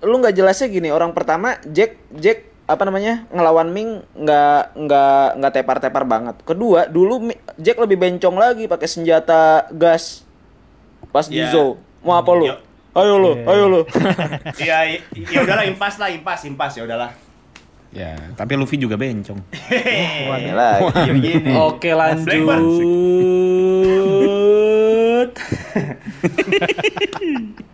Lu nggak jelasnya gini, orang pertama Jack Jack apa namanya? ngelawan Ming nggak nggak nggak tepar-tepar banget. Kedua, dulu Jack lebih bencong lagi pakai senjata gas. Pas di Iya. Zou. Mau apa lu? Yo. Ayo lu, Iya. ayo lu. Iya, i- ya udahlah impas lah, impas, impas ya udahlah. Ya, tapi Luffy juga bencong. Iya. Oke Blackburn. lanjut.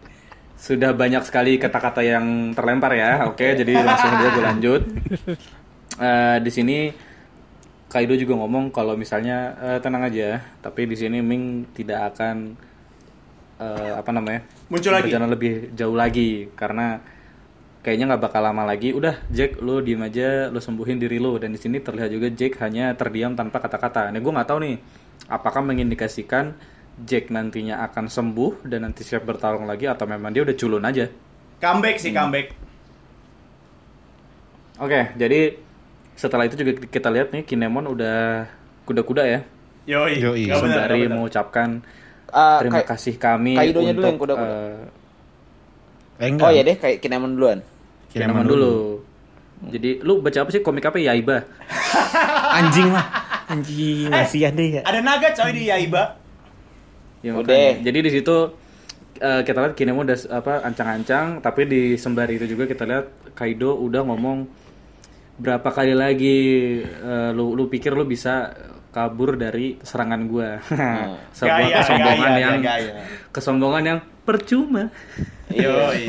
Sudah banyak sekali kata-kata yang terlempar ya. Oke, jadi langsung aja gue lanjut. Eh, di sini Kaido juga ngomong kalau misalnya eh, tenang aja, tapi di sini Ming tidak akan eh, apa namanya Muncul lagi. berjalan lebih jauh lagi karena kayaknya nggak bakal lama lagi. Udah Jack, lu diem aja, lu sembuhin diri lu. Dan di sini terlihat juga Jack hanya terdiam tanpa kata-kata. Nah, gue nggak tahu nih, apakah mengindikasikan Jack nantinya akan sembuh dan nanti siap bertarung lagi atau memang dia udah culun aja. Comeback sih, comeback. Oke, jadi setelah itu juga kita lihat nih Kinemon udah kuda-kuda ya. Yoi. Yoi. Sembari benar. mengucapkan Ah, terima kayak- kasih kami Kaidonya dulu untuk yang kuda-kuda. eh, Eh, enggak. Oh ya deh, kayak Kinemon duluan. Kinemon dulu. Jadi lu baca apa sih komik apa Yaiba? Anjing lah. Anjing, masih ada ya. Ada naga coy di Yaiba. Ya, Udah. makanya. Jadi di situ eh, kita lihat Kinemon udah apa ancang-ancang, tapi di sembari itu juga kita lihat Kaido udah ngomong berapa kali lagi eh, lu lu pikir lu bisa kabur dari serangan gua. Sebuah Gaya, kesombongan gaya, yang gaya. kesombongan yang percuma. Yoi.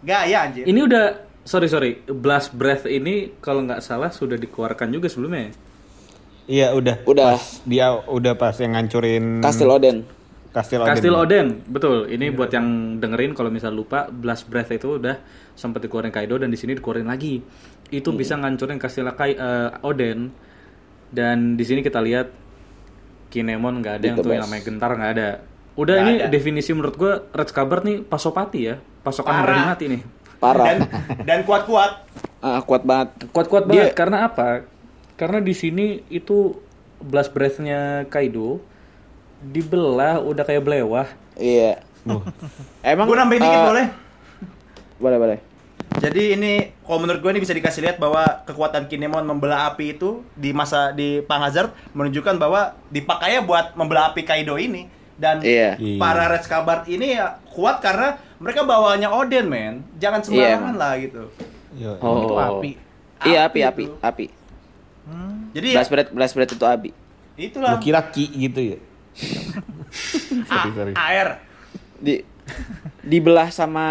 Gaya anjir. Ini udah sorry sorry blast breath ini kalau nggak salah sudah dikeluarkan juga sebelumnya. Ya? Iya, udah. Udah. Pas dia udah pas yang ngancurin Kastil Oden. Kastil Oden. Kastil Oden, betul. Ini buat yang dengerin kalau misal lupa, Blast Breath itu udah sempat dikeluarin Kaido dan di sini dikeluarin lagi. Itu bisa ngancurin Kastil Kai eh, Oden. Dan di sini kita lihat Kinemon nggak ada yang tuh yang namanya gentar nggak ada. Udah Nggak ini ada. definisi menurut gua Red Scabbard nih pasopati ya, pasokan Parah. mati nih. Parah. Dan dan kuat-kuat. Ah, kuat banget. Kuat-kuat Dia- banget karena apa? Karena di sini itu Blast Breath-nya Kaido dibelah udah kayak belewah. Iya. Emang Gue nambahin dikit eh, boleh? Boleh, boleh. Jadi ini kalau menurut gue ini bisa dikasih lihat bahwa kekuatan Kinemon membelah api itu di masa di Panghazard menunjukkan bahwa dipakainya buat membelah api Kaido ini dan Iya. Iya. para Red Scabbard ini ya kuat karena mereka bawanya Oden, men. Jangan sembarangan emang. lah gitu. Oh. Itu api. Iya api Api api itu. Api. Jadi Blast bread blast bread itu api. itulah Lu kira ki gitu ya? A- air. Di dibelah sama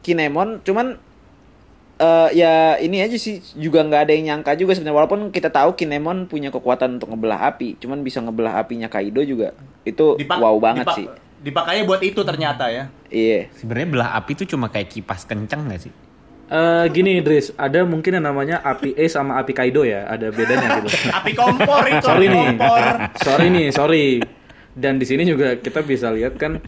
Kinemon cuman eh ya ini aja sih juga nggak ada yang nyangka juga sebenarnya walaupun kita tahu Kinemon punya kekuatan untuk ngebelah api cuman bisa ngebelah apinya Kaido juga itu Dipak- wow banget dipak- sih Dipakainya buat itu ternyata ya. iya Sebenarnya belah api itu cuma kayak kipas kencang gak sih? Eh, gini Idris, ada mungkin yang namanya api es sama api Kaido ya, ada bedanya gitu. Api kompor itu, sorry nih, sorry nih, sorry. Dan di sini juga kita bisa lihat kan,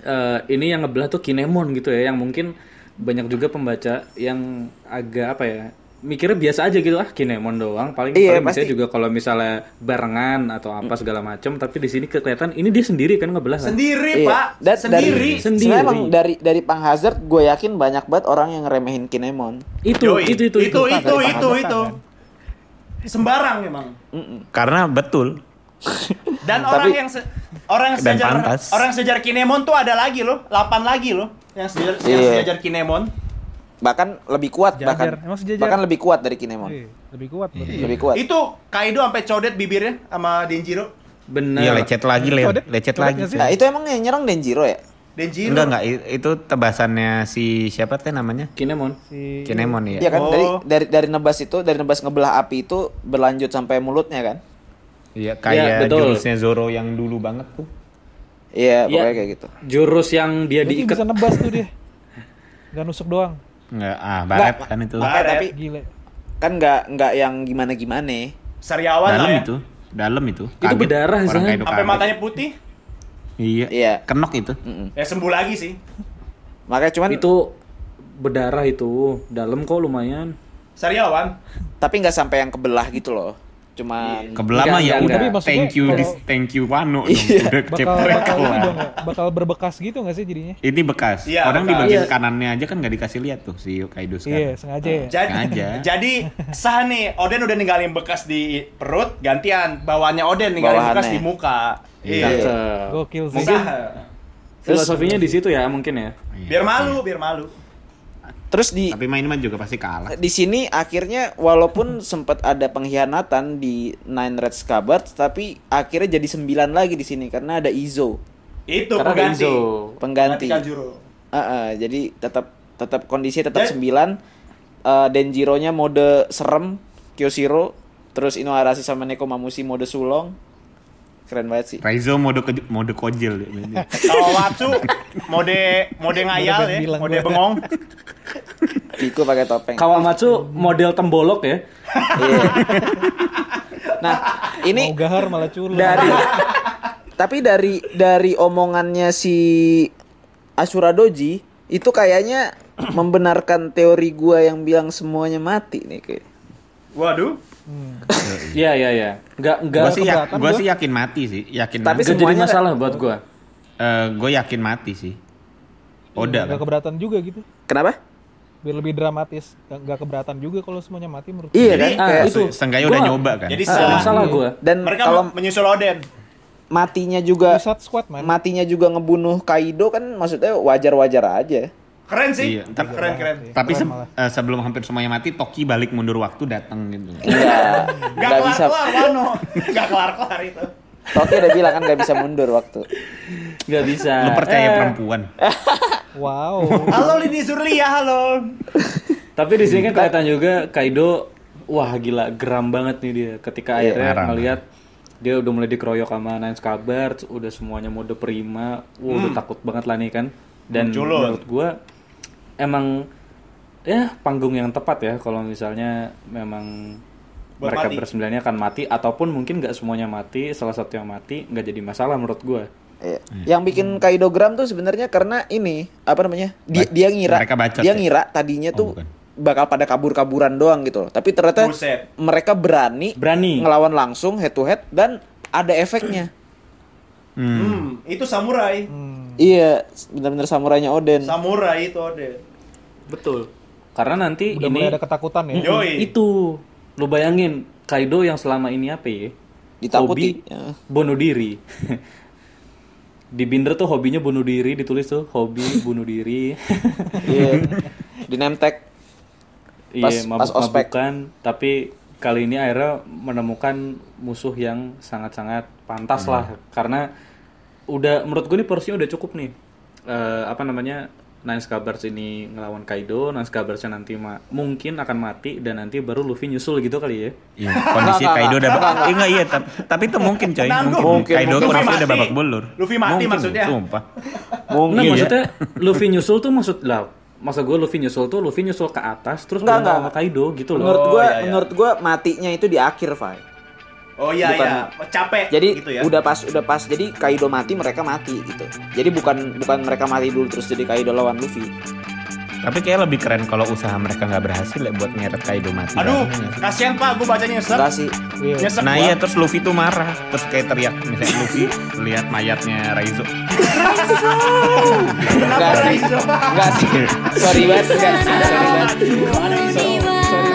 eh, ini yang ngebelah tuh Kinemon gitu ya, yang mungkin banyak juga pembaca yang agak apa ya, mikirnya biasa aja gitu ah Kinemon doang, paling Iya, paling bisa juga kalau misalnya barengan atau apa segala macam, tapi di sini kelihatan ini dia sendiri kan ngebelah kan. Sendiri, Iya. Pak. Dan Sendiri. dari, Sendiri. emang dari dari Pang Hazard gue yakin banyak banget orang yang ngeremehin Kinemon Itu, Yoi. itu, itu, itu, Pak. itu, Dari itu, Pak itu. Sembarang emang. Karena betul. Dan Tapi- orang yang se- orang yang sejajar pantas. orang yang sejajar Kinemon tuh ada lagi loh, 8 lagi loh yang sejajar yang Iya. sejajar Kinemon. Bahkan lebih kuat Sejajar. bahkan sejajar? bahkan lebih kuat dari Kinemon Iya, lebih kuat. berarti. lebih kuat Itu Kaido sampai codet bibirnya sama Denjiro. Benar. Iya lecet lagi, Le. Codet- lecet codet lagi. nah itu emang yang nyerang Denjiro ya Denjiro. Enggak enggak itu tebasannya si siapa teh namanya? Kinemon. Si Kinemon ya. Iya kan Oh. dari dari dari nebas itu dari nebas ngebelah api itu berlanjut sampai mulutnya kan Iya kayak betul. jurusnya Zoro yang dulu banget tuh. iya Iya. pokoknya kayak gitu Jurus yang dia diikat bisa nebas tuh dia. Gak nusuk doang. Enggak, ah baret Nggak. kan itu. Baret. Tapi Gile. kan nggak nggak yang gimana gimana Sariawan Dalam lah ya. itu. Dalam itu. Itu berdarah. Kaido Sampai matanya putih. Iya. Iya. Kenok itu. Ya sembuh lagi sih. makanya cuman itu berdarah itu dalam kok lumayan Sariawan. tapi nggak sampai yang kebelah gitu loh cuman Kebelah Enggak, mah ya udah. Tapi thank you maksudnya dis- kalau- thank you Wano dong. Iya. Udah Bakal cepet bakal dong? Bakal berbekas gitu nggak sih jadinya? Ini bekas. Iya, Orang di bekas. bagian Iya. kanannya aja kan nggak dikasih lihat tuh si Kaido Iya, sekarang. sengaja ya. Jadi, Sengaja. jadi sah nih, Oden udah ninggalin bekas di perut, gantian bawahnya Oden ninggalin bekas Bawahannya. di muka. Iya. Iya. Gokil sih. Sah. filosofinya di situ ya mungkin ya Iya. Biar malu, biar malu. Terus di Tapi main mah juga pasti kalah. di sini akhirnya walaupun sempat ada pengkhianatan di Nine Red Scabbard tapi akhirnya jadi sembilan lagi di sini karena ada Izo Itu karena pengganti. Izo pengganti. Kanjuro. Ah, ah, jadi tetap tetap kondisi tetap Dan- sembilan. Eh, Denjiro-nya mode serem, Kyoshiro, terus Inoarashi sama Nekomamushi mode sulong. Keren banget sih. Raizo mode ke- mode kojel dia mainnya. Kawatsu mode mode ngayal ya, bilang mode bengong. Kiko pakai topeng. Kawamatsu model tembolok ya Iya. Nah, ini Mau gahar malah culun. dari tapi dari dari omongannya si Asura Doji itu kayaknya membenarkan teori gua yang bilang semuanya mati nih kayak. Waduh. Iya iya iya nggak nggak Gue sih, ya, gua gua. sih yakin mati sih, yakin Tapi mati. nggak jadi semuanya- masalah buat gua gue yakin mati sih. Oda Gak kan. keberatan juga gitu. Kenapa? Biar lebih dramatis. Gak, gak keberatan juga kalau semuanya mati menurut Iya kan? Ah, Kayak itu. Seenggaknya Gua- udah nyoba kan. Jadi masalah gua dan Mereka kalau me- menyusul Oden. matinya juga Squad man. matinya juga ngebunuh Kaido kan maksudnya wajar-wajar aja. Keren sih. Iya, ntar- keren keren. Tapi se- malah. eh, sebelum hampir semuanya mati, Toki balik mundur waktu datang gitu. Enggak, Gak enggak bisa. kelar kelar Wano. Gak kelar kelar itu. Toki udah bilang kan nggak bisa mundur waktu. nggak bisa Lu percaya Eh, perempuan? Wow. Halo Lini Surlia, halo. tapi di sini kan kelihatan juga Kaido wah gila geram banget nih dia ketika Iya, akhirnya marah. ngelihat dia udah mulai dikeroyok sama Nine Scabbard, udah semuanya mode prima, wah udah takut banget lah nih kan. Dan Culun. menurut gua emang ya panggung yang tepat ya kalau misalnya memang Buat mereka mati. bersembilannya akan mati ataupun mungkin nggak semuanya mati, salah satu yang mati nggak jadi masalah menurut gua. Iya. Yang bikin Kaido gram tuh sebenarnya karena ini apa namanya? Dia, dia ngira mereka bacot dia ya? ngira tadinya Oh, tuh bukan. bakal pada kabur-kaburan doang gitu loh. Tapi ternyata Buset. mereka berani Berani. ngelawan langsung head to head dan ada efeknya. Hmm. Hmm, itu samurai. Hmm. Iya, benar-benar samurainya Oden. Samurai itu Oden. Betul. Karena nanti Udah ini mulai ada ketakutan ya. Yoi. itu lu bayangin Kaido yang selama ini apa ya? Ditakuti. Hobi Ya. bunuh diri. di binder tuh hobinya bunuh diri ditulis tuh hobi bunuh diri Iya. Di name tag. Pas- iya pas ospek. mabuk-mabukan tapi kali ini akhirnya menemukan musuh yang sangat-sangat pantas Hmm. lah karena udah menurut gue nih porsinya udah cukup nih Eh, apa namanya Nine Scabbards ini ngelawan Kaido, Nine Scabbardsnya nanti ma- mungkin akan mati dan nanti baru Luffy nyusul gitu kali ya. Iya, kondisi Kaido udah enggak, eh, enggak iya tapi, tapi itu mungkin coy mungkin. Mungkin, Kaido mungkin. kondisi udah babak belur Luffy mati Mungkin, maksudnya. sumpah Nggak, Mungkin. Iya. maksudnya Luffy nyusul tuh maksud lah maksud gue Luffy nyusul tuh Luffy nyusul ke atas terus enggak. sama Kaido gitu loh. Menurut Oh, gua, iya, iya. menurut gua matinya itu di akhir, Fai. Oh iya Bukan- iya, capek Jadi gitu ya. udah pas udah pas jadi Kaido mati mereka mati gitu. Jadi bukan bukan mereka mati dulu terus jadi Kaido lawan Luffy. tapi kayak lebih keren kalau usaha mereka nggak berhasil ya buat nyeret Kaido mati Aduh, ya. kasihan Pak, gue bacanya nyesek. Enggak sih. Iya. Nyesek Nah gua. iya terus Luffy tuh marah terus kayak teriak misalnya Luffy lihat mayatnya Raizo Enggak sih. Enggak sih. Sorry banget, enggak sih. Sorry banget. Ada isu.